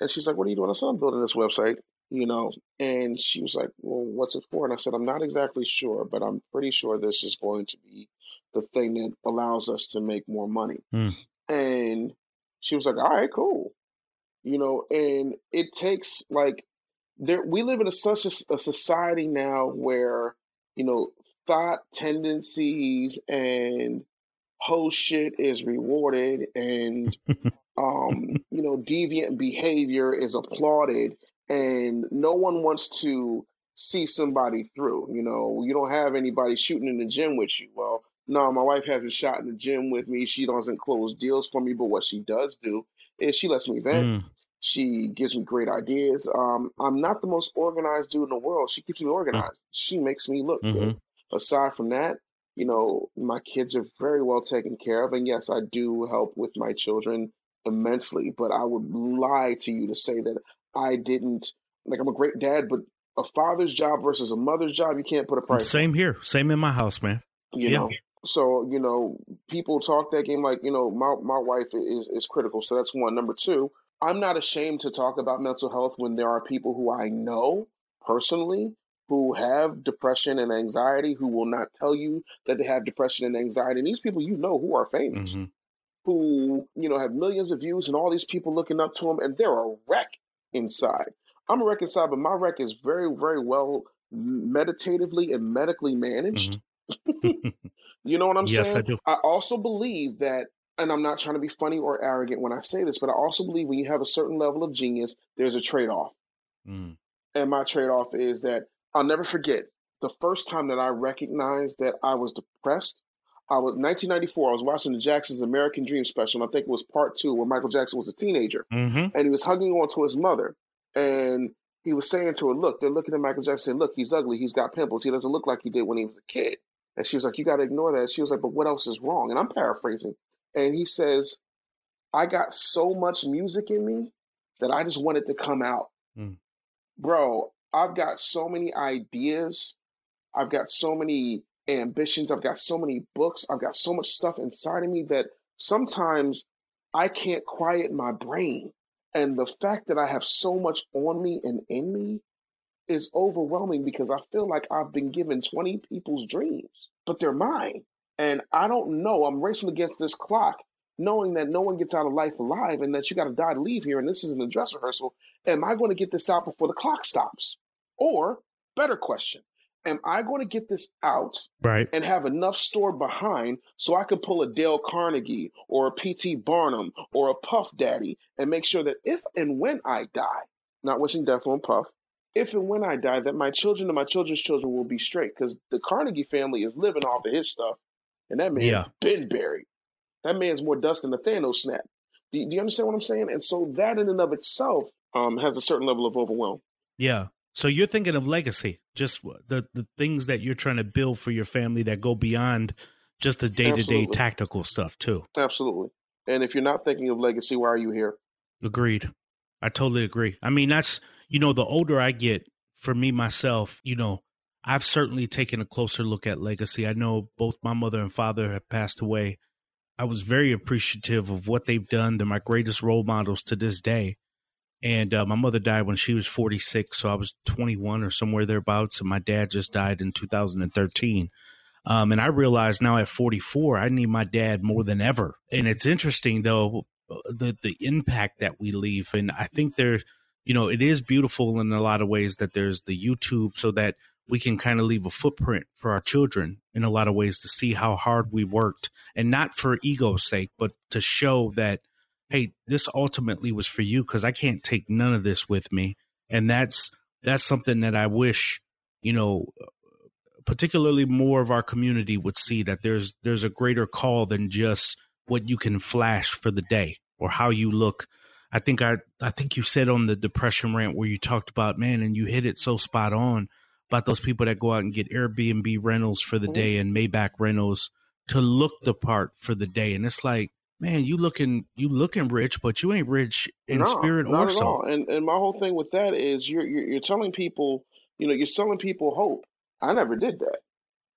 And she's like, "What are you doing?" I said, "I'm building this website." You know, and she was like, "Well, what's it for?" And I said, "I'm not exactly sure, but I'm pretty sure this is going to be the thing that allows us to make more money." Mm. And she was like, "All right, cool." You know, and it takes like there we live in a, such a, a society now where you know thought tendencies and whole shit is rewarded and um, you know deviant behavior is applauded and no one wants to see somebody through you know? You don't have anybody shooting in the gym with you. Well no my wife hasn't shot in the gym with me. She doesn't close deals for me but what she does do is she lets me vent. Mm. she gives me great ideas. Um, i'm not the most organized dude in the world. She keeps me organized. Mm. she makes me look mm-hmm. good aside from that you know, my kids are very well taken care of. And yes, I do help with my children immensely, but I would lie to you to say that I didn't, like, I'm a great dad, but a father's job versus a mother's job, you can't put a price. Same on. here. Same in my house, man. You yeah. know, so, you know, people talk that game like, you know, my, my wife is, is critical. So that's one. Number two, I'm not ashamed to talk about mental health when there are people who I know personally who have depression and anxiety who will not tell you that they have depression and anxiety. And these people you know who are famous, mm-hmm. who, you know, have millions of views and all these people looking up to them and they're a wreck inside. I'm a wreck inside, but my wreck is very, very well meditatively and medically managed. Mm-hmm. you know what I'm yes, saying? I, do. I also believe that and I'm not trying to be funny or arrogant when I say this, but I also believe when you have a certain level of genius, there's a trade off. Mm. And my trade off is that I'll never forget the first time that I recognized that I was depressed. I was 1994. I was watching the Jackson's American Dream special. And I think it was part two, where Michael Jackson was a teenager, mm-hmm. and he was hugging on to his mother, and he was saying to her, "Look, they're looking at Michael Jackson. Look, he's ugly. He's got pimples. He doesn't look like he did when he was a kid." And she was like, "You got to ignore that." She was like, "But what else is wrong?" And I'm paraphrasing, and he says, "I got so much music in me that I just wanted to come out." Mm. Bro, I've got so many ideas. I've got so many ambitions. I've got so many books. I've got so much stuff inside of me that sometimes I can't quiet my brain. And the fact that I have so much on me and in me is overwhelming because I feel like I've been given 20 people's dreams, but they're mine. And I don't know. I'm racing against this clock knowing that no one gets out of life alive and that you got to die to leave here and this isn't a dress rehearsal, am I going to get this out before the clock stops? Or, better question, am I going to get this out Right. and have enough stored behind so I can pull a Dale Carnegie or a P.T. Barnum or a Puff Daddy and make sure that if and when I die, not wishing death on Puff, if and when I die, that my children and my children's children will be straight because the Carnegie family is living off of his stuff and that man Yeah. been buried. That man's more dust than the Thanos snap. Do you, do you understand what I'm saying? And so that in and of itself um, has a certain level of overwhelm. Yeah. So you're thinking of legacy, just the the things that you're trying to build for your family that go beyond just the day to day tactical stuff too. Absolutely. And if you're not thinking of legacy, why are you here? Agreed. I totally agree. I mean, that's you know, the older I get, for me myself, you know, I've certainly taken a closer look at legacy. I know both my mother and father have passed away. I was very appreciative of what they've done. They're my greatest role models to this day. And uh, my mother died when she was 46, so I was 21 or somewhere thereabouts. And my dad just died in 2013. Um, and I realize now at 44, I need my dad more than ever. And it's interesting though, the the impact that we leave. And I think there, you know, it is beautiful in a lot of ways that there's the YouTube so that we can kind of leave a footprint for our children in a lot of ways to see how hard we worked and not for ego's sake, but to show that, hey, this ultimately was for you because I can't take none of this with me. And that's that's something that I wish, you know, particularly more of our community would see that there's there's a greater call than just what you can flash for the day or how you look. I think I I think you said on the depression rant where you talked about man and you hit it so spot on about those people that go out and get Airbnb rentals for the Mhm. day and Maybach rentals to look the part for the day and it's like man you looking you looking rich but you ain't rich in No, spirit or soul. And and my whole thing with that is you're, you're you're telling people, you know, you're selling people hope. I never did that.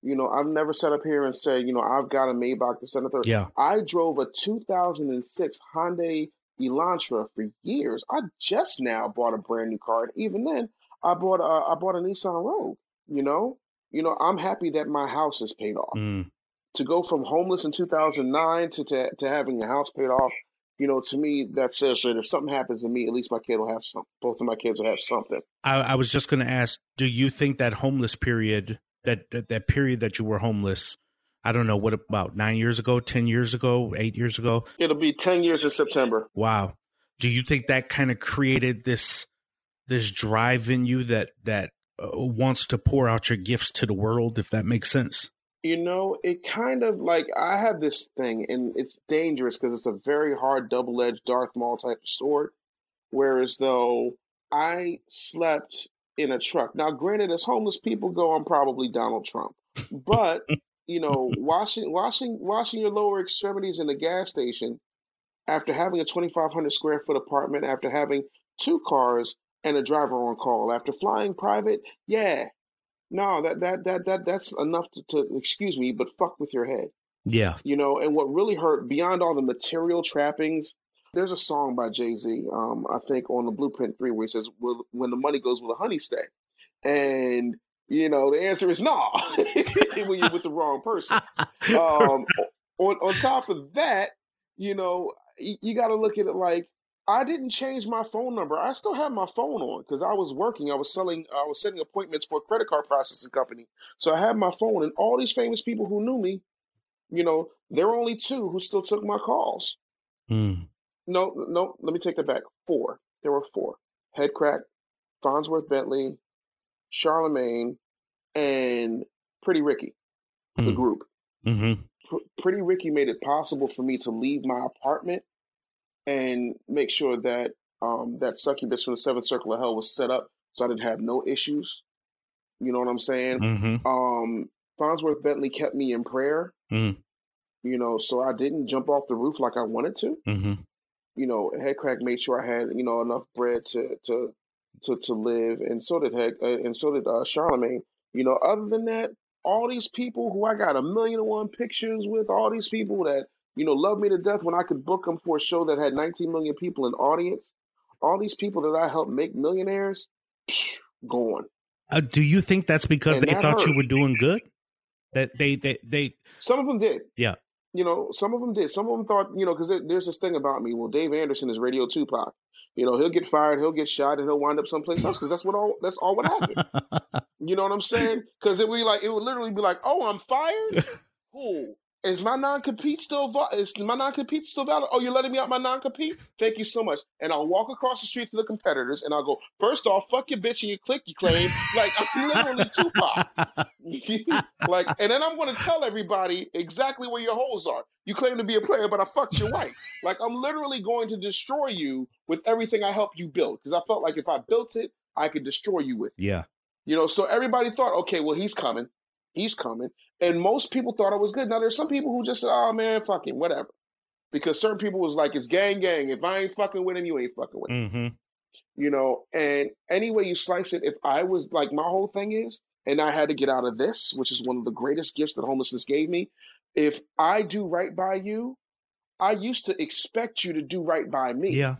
You know, I've never sat up here and said, you know, I've got a Maybach to send a third. Yeah. I drove a 2006 Hyundai Elantra for years. I just now bought a brand new car. And even then, I bought a I bought a Nissan Rogue. You know, you know, I'm happy that my house is paid off. Mm, To go from homeless in 2009 to to, to having a house paid off, you know, to me that says that if something happens to me, at least my kid will have some. Both of my kids will have something. I, I was just going to ask, do you think that homeless period, that, that that period that you were homeless, I don't know, what about nine years ago, ten years ago, eight years ago? It'll be 10 years in September. Wow. Do you think that kind of created this this drive in you that that uh, wants to pour out your gifts to the world, if that makes sense? You know, it kind of like I have this thing, and it's dangerous because it's a very hard double-edged Darth Maul type of sword. Whereas though I slept in a truck. Now, granted, as homeless people go, I'm probably Donald Trump. But you know, washing washing washing your lower extremities in the gas station after having a 2,500 square foot apartment, after having two cars and a driver on call, after flying private, yeah, no, that that that that that's enough to, to excuse me, but fuck with your head, Yeah. you know. And what really hurt beyond all the material trappings, there's a song by Jay Z, um, I think on the Blueprint Three, where he says, "Will when the money goes, will the honey stay?" And you know, the answer is no when you're with the wrong person. Um, on on top of that, you know, you, you got to look at it like I didn't change my phone number. I still have my phone on because I was working. I was selling. I was setting appointments for a credit card processing company. So I had my phone, and all these famous people who knew me, you know, there were only two who still took my calls. Mm. No, no, let me take that back. Four. There were four. Headkrack, Fonzworth Bentley, Charlemagne, and Pretty Ricky, the Hmm. group. Mm-hmm. Pr- Pretty Ricky made it possible for me to leave my apartment and make sure that um, that succubus from the seventh circle of hell was set up so I didn't have no issues. You know what I'm saying? Mm-hmm. Um, Fonzworth Bentley kept me in prayer, Mm. you know, so I didn't jump off the roof like I wanted to. Mm-hmm. You know, Headkrack made sure I had, you know, enough bread to to to, to live, and so did Head, uh, and so did uh, Charlemagne. You know, other than that, all these people who I got a million and one pictures with, all these people that you know love me to death when I could book them for a show that had 19 million people in audience, all these people that I helped make millionaires, psh, gone. Uh, do you think that's because And they that thought you were doing good? That they they they Some of them did. Yeah. You know, some of them did. Some of them thought, you know, because there's this thing about me. Well, Dave Anderson is Radio Tupac. You know, he'll get fired, he'll get shot, and he'll wind up someplace else because that's what all that's all what happened. you know what I'm saying? Because it would be like it would literally be like, oh, I'm fired. Cool. Is my non compete still is my non compete still valid? Oh, you're letting me out my non compete? Thank you so much. And I'll walk across the street to the competitors and I'll go, first off, fuck your bitch and your clique you claim. Like I'm literally Tupac. like, and then I'm gonna tell everybody exactly where your holes are. You claim to be a player, but I fucked your wife. Like I'm literally going to destroy you with everything I helped you build. Because I felt like if I built it, I could destroy you with it. Yeah. You know, so everybody thought, okay, well, he's coming. He's coming. And most people thought it was good. Now there's some people who just said, "Oh man, fucking whatever," because certain people was like, "It's gang, gang. If I ain't fucking with him, you ain't fucking with him." Mm-hmm. You know. And any way you slice it, if I was like, my whole thing is, and I had to get out of this, which is one of the greatest gifts that homelessness gave me. If I do right by you, I used to expect you to do right by me. Yeah.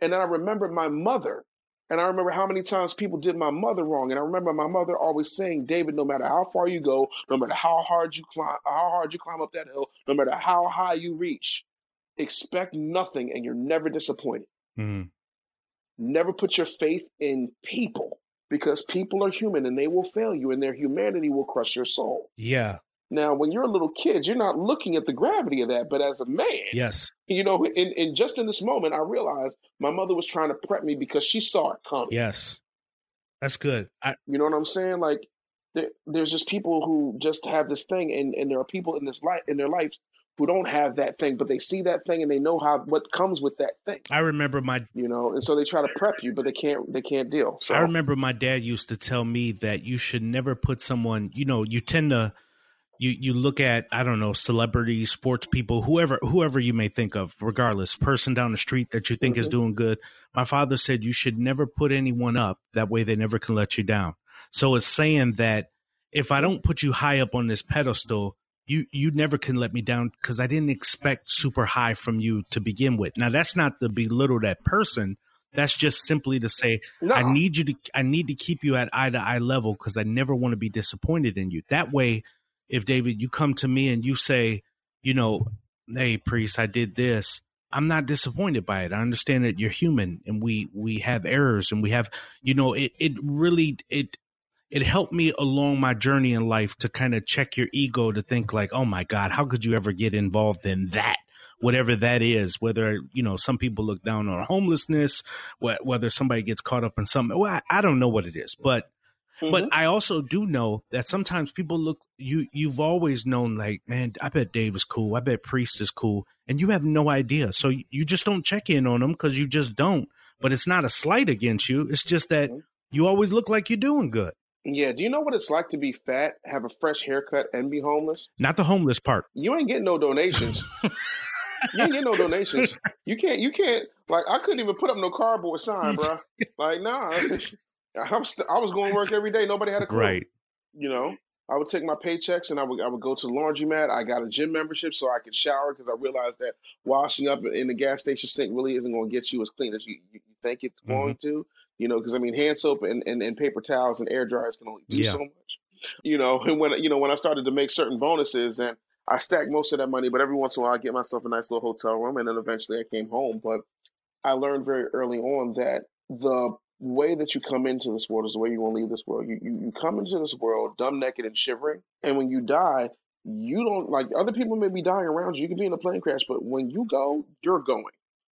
And then I remember my mother and I remember how many times people did my mother wrong. And I remember my mother always saying, David, no matter how far you go, no matter how hard you climb, how hard you climb up that hill, no matter how high you reach, expect nothing and you're never disappointed. Mm. Never put your faith in people because people are human and they will fail you and their humanity will crush your soul. Yeah. Now, when you're a little kid, you're not looking at the gravity of that. But as a man, Yes. you know, and, in just in this moment, I realized my mother was trying to prep me because she saw it coming. Yes. That's good. I, You know what I'm saying? Like, there, there's just people who just have this thing, and, and there are people in this life in their lives who don't have that thing, but they see that thing and they know how what comes with that thing. I remember my You know, and so they try to prep you, but they can't they can't deal. So I remember my dad used to tell me that you should never put someone, you know, you tend to you you look at I don't know celebrities, sports people, whoever whoever you may think of, regardless, person down the street that you think is Mhm. doing good. My father said you should never put anyone up that way they never can let you down. So it's saying that if I don't put you high up on this pedestal, you you never can let me down because I didn't expect super high from you to begin with. Now that's not to belittle that person. That's just simply to say no, I need you to I need to keep you at eye to eye level because I never want to be disappointed in you. That way, if David, you come to me and you say, you know, hey priest, I did this, I'm not disappointed by it. I understand that you're human and we we have errors and we have you know, it it really it it helped me along my journey in life to kind of check your ego to think like, oh my God, how could you ever get involved in that? Whatever that is, whether, you know, some people look down on homelessness, wh- whether somebody gets caught up in something. Well, I, I don't know what it is, but but Mhm. I also do know that sometimes people look you you've always known like, man, I bet Dave is cool. I bet Priest is cool. And you have no idea. So you, you just don't check in on them because you just don't. But it's not a slight against you. It's just that Mhm. you always look like you're doing good. yeah. Do you know what it's like to be fat, have a fresh haircut, and be homeless? Not the homeless part. You ain't getting no donations. you ain't getting no donations. You can't. You can't. Like I couldn't even put up no cardboard sign, bro. Like nah. I was I was going to work every day. Nobody had a clue. Right. You know, I would take my paychecks and I would I would go to the laundromat. I got a gym membership so I could shower because I realized that washing up in the gas station sink really isn't going to get you as clean as you, you you think it's Mm-hmm. going to. You know, because I mean, hand soap and, and, and paper towels and air dryers can only do Yeah. so much. You know, and when you know when I started to make certain bonuses and I stacked most of that money, but every once in a while I get myself a nice little hotel room, and then eventually I came home. But I learned very early on that the way that you come into this world is the way you want to leave this world. You, you you come into this world dumb, naked, and shivering, and when you die, you don't like other people may be dying around you. You could be in a plane crash, but when you go, you're going.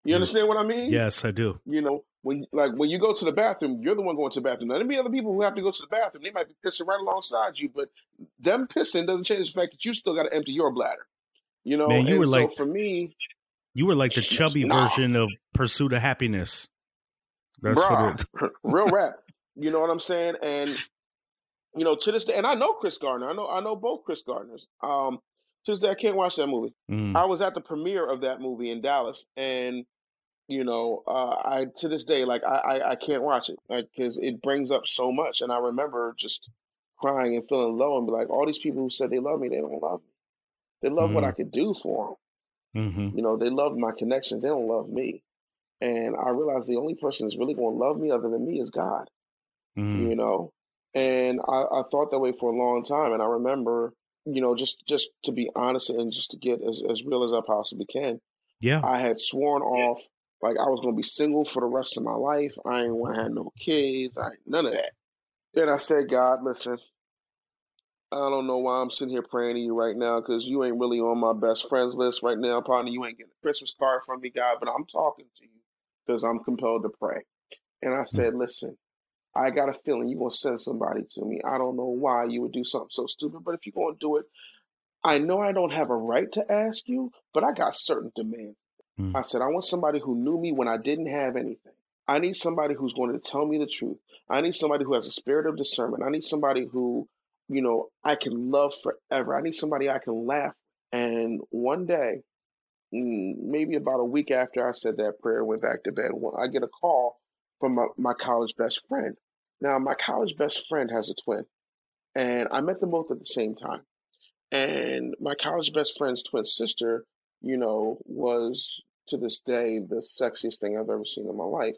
You Mm. understand what I mean? Yes, I do. You know, when like when you go to the bathroom, you're the one going to the bathroom. Now there may be other people who have to go to the bathroom. They might be pissing right alongside you, but them pissing doesn't change the fact that you still got to empty your bladder. You know, Man, you and were so like- for me, You were like the chubby Nah. version of Pursuit of Happiness. That's what it, real rap. You know what I'm saying? And you know, to this day, and I know Chris Gardner. I know I know both Chris Gardners. Um, to this day, I can't watch that movie. Mm. I was at the premiere of that movie in Dallas, and you know, uh, I to this day, like I I, I can't watch it because it brings up so much, and I remember just crying and feeling low, and be like, all these people who said they love me, they don't love me. They love what Mhm. I could do for them. hmm You know, they love my connections. They don't love me. And I realized the only person that's really going to love me other than me is God hmm you know. And I, I thought that way for a long time. And I remember you know, just just to be honest and just to get as, as real as I possibly can, Yeah. I had sworn off like I was gonna be single for the rest of my life. I ain't want to have no kids. I none of that. And I said, God, listen, I don't know why I'm sitting here praying to you right now because you ain't really on my best friends list right now. Partner, you ain't getting a Christmas card from me, God, but I'm talking to you because I'm compelled to pray. And I said, listen, I got a feeling you're going to send somebody to me. I don't know why you would do something so stupid, but if you're going to do it, I know I don't have a right to ask you, but I got certain demands. Mm. I said, I want somebody who knew me when I didn't have anything. I need somebody who's going to tell me the truth. I need somebody who has a spirit of discernment. I need somebody who, you know, I can love forever. I need somebody I can laugh. And one day, mm, Mm, maybe about a week after I said that prayer, went back to bed, I get a call from my, my college best friend. Now, my college best friend has a twin, and I met them both at the same time. And my college best friend's twin sister, you know, was to this day the sexiest thing I've ever seen in my life.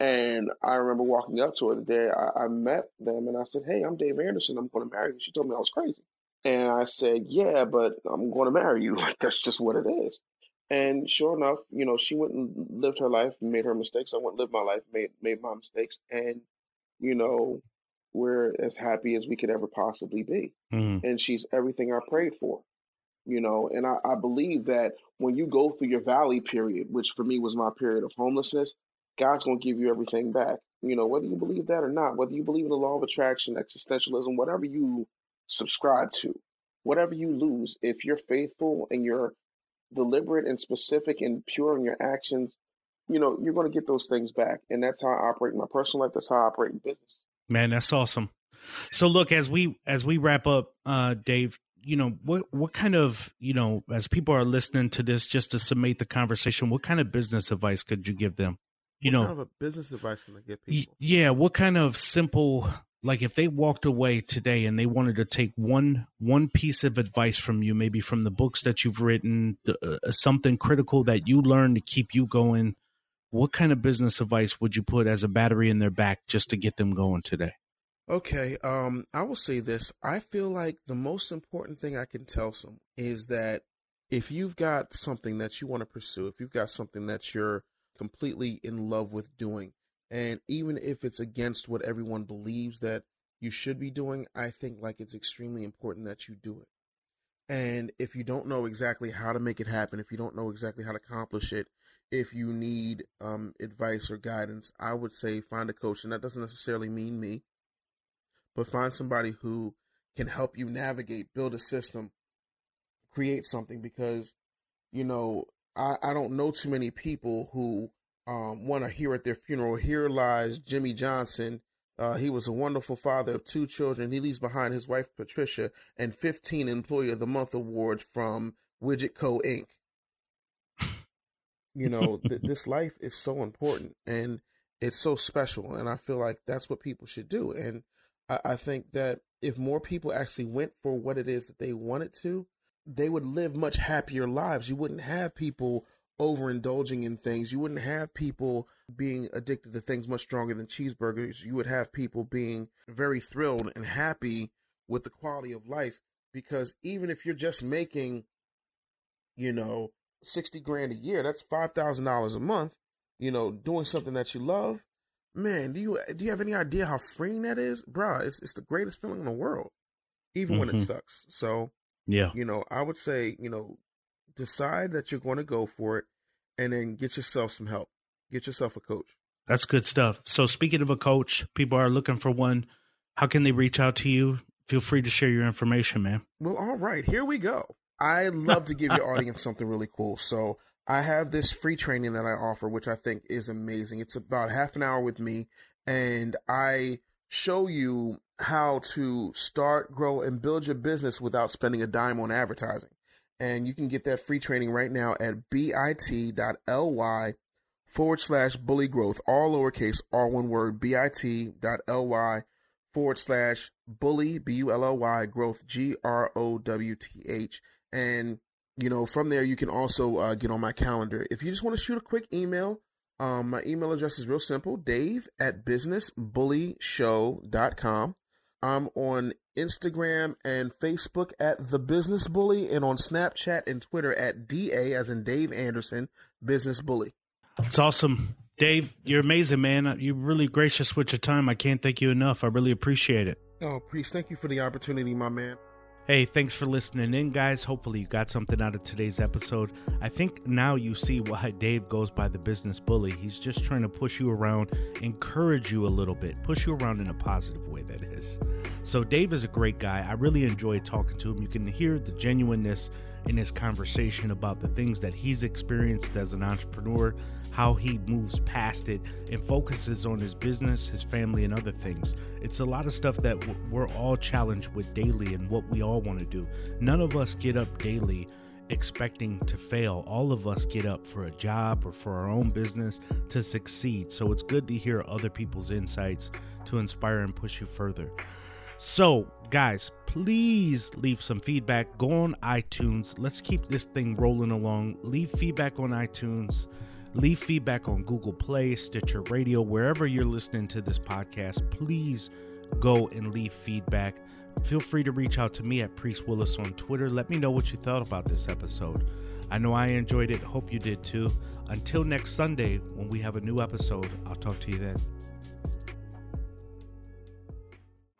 And I remember walking up to her the day I, I met them, and I said, "Hey, I'm Dave Anderson. I'm going to marry you." She told me I was crazy, and I said, "Yeah, but I'm going to marry you. Like that's just what it is." And sure enough, you know, she went and lived her life, made her mistakes. I went and lived my life, made made my mistakes, and you know, we're as happy as we could ever possibly be. Mm. And she's everything I prayed for, you know. And I, I believe that when you go through your valley period, which for me was my period of homelessness, God's going to give you everything back. You know, whether you believe that or not, whether you believe in the law of attraction, existentialism, whatever you subscribe to, whatever you lose, if you're faithful and you're deliberate and specific and pure in your actions, you know, you're going to get those things back. And that's how I operate in my personal life. That's how I operate in business. Man, that's awesome. So look, as we as we wrap up, uh, Dave, you know, what what kind of, you know, as people are listening to this, just to summate the conversation, what kind of business advice could you give them? You what know, kind of a business advice can I give y- people? yeah, what kind of simple like if they walked away today and they wanted to take one one piece of advice from you, maybe from the books that you've written, the, uh, something critical that you learned to keep you going, what kind of business advice would you put as a battery in their back just to get them going today? Okay, um, I will say this. I feel like the most important thing I can tell some is that if you've got something that you want to pursue, if you've got something that you're completely in love with doing, and even if it's against what everyone believes that you should be doing, I think like it's extremely important that you do it. And if you don't know exactly how to make it happen, if you don't know exactly how to accomplish it, if you need um, advice or guidance, I would say find a coach. And that doesn't necessarily mean me, but find somebody who can help you navigate, build a system, create something. Because, you know, I, I don't know too many people who um, want to hear at their funeral, here lies Jimmy Johnson. Uh, he was a wonderful father of two children. He leaves behind his wife, Patricia, and 15 Employee of the Month awards from Widget Co. Inc. You know, th- this life is so important and it's so special. And I feel like that's what people should do. And I, I think that if more people actually went for what it is that they wanted to, they would live much happier lives. You wouldn't have people overindulging in things. You wouldn't have people being addicted to things much stronger than cheeseburgers. You would have people being very thrilled and happy with the quality of life because even if you're just making, you know, 60 grand a year, that's $5,000 a month, you know, doing something that you love. Man, do you do you have any idea how freeing that is? Bruh, it's it's the greatest feeling in the world. Even when it Mhm. sucks. So, Yeah. you know, I would say, you know, decide that you're going to go for it and then get yourself some help. Get yourself a coach. That's good stuff. So speaking of a coach, people are looking for one. How can they reach out to you? Feel free to share your information, man. Well, all right, here we go. I love to give your audience something really cool. So I have this free training that I offer, which I think is amazing. It's about half an hour with me, and I show you how to start, grow, and build your business without spending a dime on advertising. And you can get that free training right now at bit.ly forward slash bully growth, all lowercase, all one word, bit.ly forward slash bully, B U L L Y, growth, G R O W T H. And, you know, from there, you can also uh, get on my calendar. If you just want to shoot a quick email, um, my email address is real simple dave at businessbullyshow.com. I'm on Instagram and Facebook at The Business Bully and on Snapchat and Twitter at DA, as in Dave Anderson, Business Bully. It's awesome. Dave, you're amazing, man. Uh, you're really gracious with your time. I can't thank you enough. I really appreciate it. Oh, please. thank you for the opportunity, my man. Hey, thanks for listening in, guys. Hopefully, you got something out of today's episode. I think now you see why Dave goes by the business bully. He's just trying to push you around, encourage you a little bit, push you around in a positive way, that is. So, Dave is a great guy. I really enjoy talking to him. You can hear the genuineness in his conversation about the things that he's experienced as an entrepreneur, how he moves past it and focuses on his business, his family, and other things. It's a lot of stuff that we're all challenged with daily and what we all want to do. None of us get up daily expecting to fail. All of us get up for a job or for our own business to succeed. So it's good to hear other people's insights to inspire and push you further. So, guys, please leave some feedback. Go on iTunes. Let's keep this thing rolling along. Leave feedback on iTunes. Leave feedback on Google Play, Stitcher Radio, wherever you're listening to this podcast. Please go and leave feedback. Feel free to reach out to me at Priest Willis on Twitter. Let me know what you thought about this episode. I know I enjoyed it. Hope you did too. Until next Sunday, when we have a new episode, I'll talk to you then.